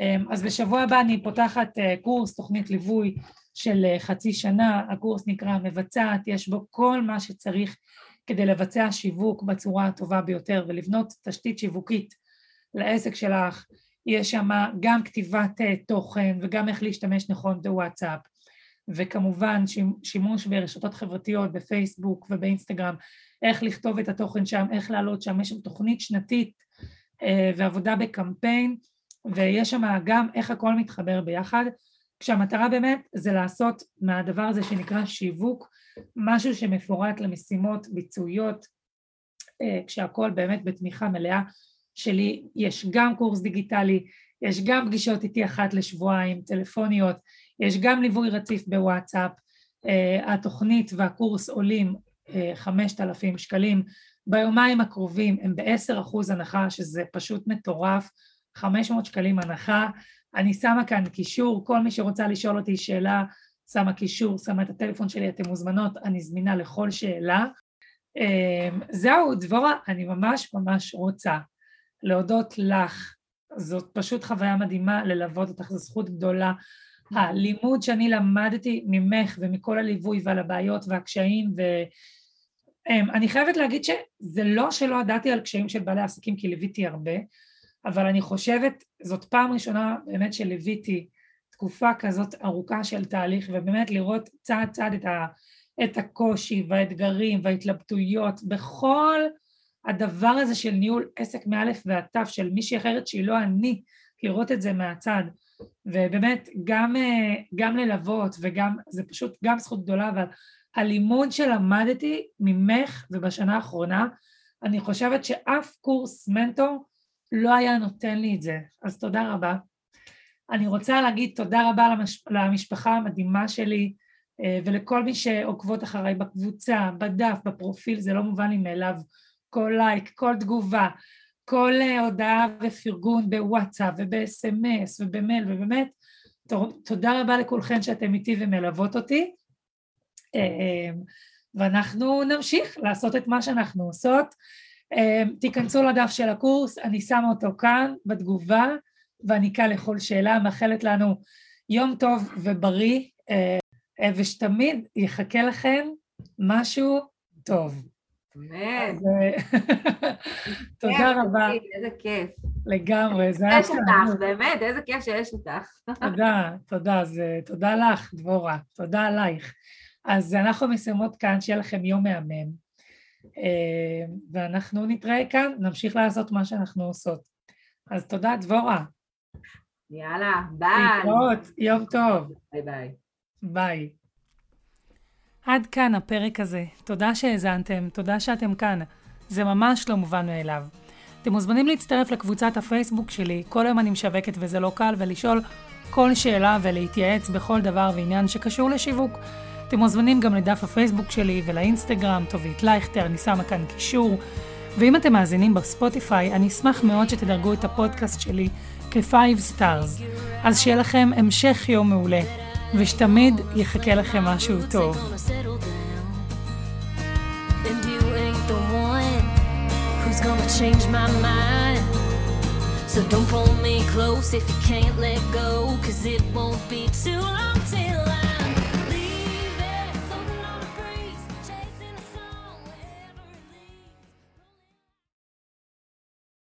אמ, אז בשבוע הבא אני פותחת אה, קורס, תוכנית ליווי של אה, חצי שנה, הקורס נקרא מבצעת, יש בו כל מה שצריך כדי לבצע שיווק בצורה הטובה ביותר ולבנות תשתית שיווקית לעסק שלך, יש שם גם כתיבת אה, תוכן וגם איך להשתמש נכון בוואטסאפ. וכמובן שימוש ברשתות חברתיות בפייסבוק ובאינסטגרם, איך לכתוב את התוכן שם, איך לעלות שם, יש שם תוכנית שנתית ועבודה בקמפיין ויש שם גם איך הכל מתחבר ביחד, כשהמטרה באמת זה לעשות מהדבר הזה שנקרא שיווק משהו שמפורט למשימות ביצועיות, אה, כשהכל באמת בתמיכה מלאה שלי, יש גם קורס דיגיטלי, יש גם פגישות איתי אחת לשבועיים, טלפוניות, יש גם ליווי רציף בוואטסאפ, אה, התוכנית והקורס עולים אה, חמשת אלפים שקלים, ביומיים הקרובים הם בעשר אחוז הנחה שזה פשוט מטורף 500 שקלים הנחה. אני שמה כאן קישור, כל מי שרוצה לשאול אותי שאלה, שמה קישור, שמה את הטלפון שלי, אתן מוזמנות, אני זמינה לכל שאלה. אמ, זהו, דבורה, אני ממש ממש רוצה להודות לך, זאת פשוט חוויה מדהימה ללוות אותך, זו זכות גדולה. הלימוד שאני למדתי ממך ומכל הליווי ועל הבעיות והקשיים ואני אמ, חייבת להגיד שזה לא שלא ידעתי על קשיים של בעלי עסקים כי ליוויתי הרבה, אבל אני חושבת, זאת פעם ראשונה באמת שליוויתי תקופה כזאת ארוכה של תהליך, ובאמת לראות צעד צעד את, ה, את הקושי והאתגרים וההתלבטויות בכל הדבר הזה של ניהול עסק מאלף ועד תף של מישהי אחרת שהיא לא אני, לראות את זה מהצד, ובאמת גם, אה, גם ללוות וגם, זה פשוט גם זכות גדולה, אבל הלימוד שלמדתי ממך ובשנה האחרונה, אני חושבת שאף קורס מנטור לא היה נותן לי את זה, אז תודה רבה. אני רוצה להגיד תודה רבה למש... למשפחה המדהימה שלי אה, ולכל מי שעוקבות אחריי בקבוצה, בדף, בפרופיל, זה לא מובן לי מאליו. כל לייק, כל תגובה, כל אה, הודעה ופרגון בוואטסאפ ובסמס ובמייל ובאמת תודה רבה לכולכן שאתם איתי ומלוות אותי אה, ואנחנו נמשיך לעשות את מה שאנחנו עושות. תיכנסו לדף של הקורס, אני שמה אותו כאן בתגובה ואני כאן לכל שאלה, מאחלת לנו יום טוב ובריא אה, ושתמיד יחכה לכם משהו טוב. באמת. *laughs* תודה רבה. איזה כיף. לגמרי, זה היה... יש אותך, באמת, איזה כיף שיש אותך. *laughs* תודה, תודה, אז תודה לך, דבורה, תודה עלייך. אז אנחנו מסיימות כאן, שיהיה לכם יום מהמם. אה, ואנחנו נתראה כאן, נמשיך לעשות מה שאנחנו עושות. אז תודה, דבורה. יאללה, ביי. להתראות, יום טוב. ביי ביי. ביי. עד כאן הפרק הזה. תודה שהאזנתם, תודה שאתם כאן. זה ממש לא מובן מאליו. אתם מוזמנים להצטרף לקבוצת הפייסבוק שלי, כל היום אני משווקת וזה לא קל, ולשאול כל שאלה ולהתייעץ בכל דבר ועניין שקשור לשיווק. אתם מוזמנים גם לדף הפייסבוק שלי ולאינסטגרם, טובית לייכטר, אני שמה כאן קישור. ואם אתם מאזינים בספוטיפיי, אני אשמח מאוד שתדרגו את הפודקאסט שלי כ-5 stars. אז שיהיה לכם המשך יום מעולה. ושתמיד יחכה לכם משהו טוב. So don't pull me close if you can't let go, cause it won't be too long till I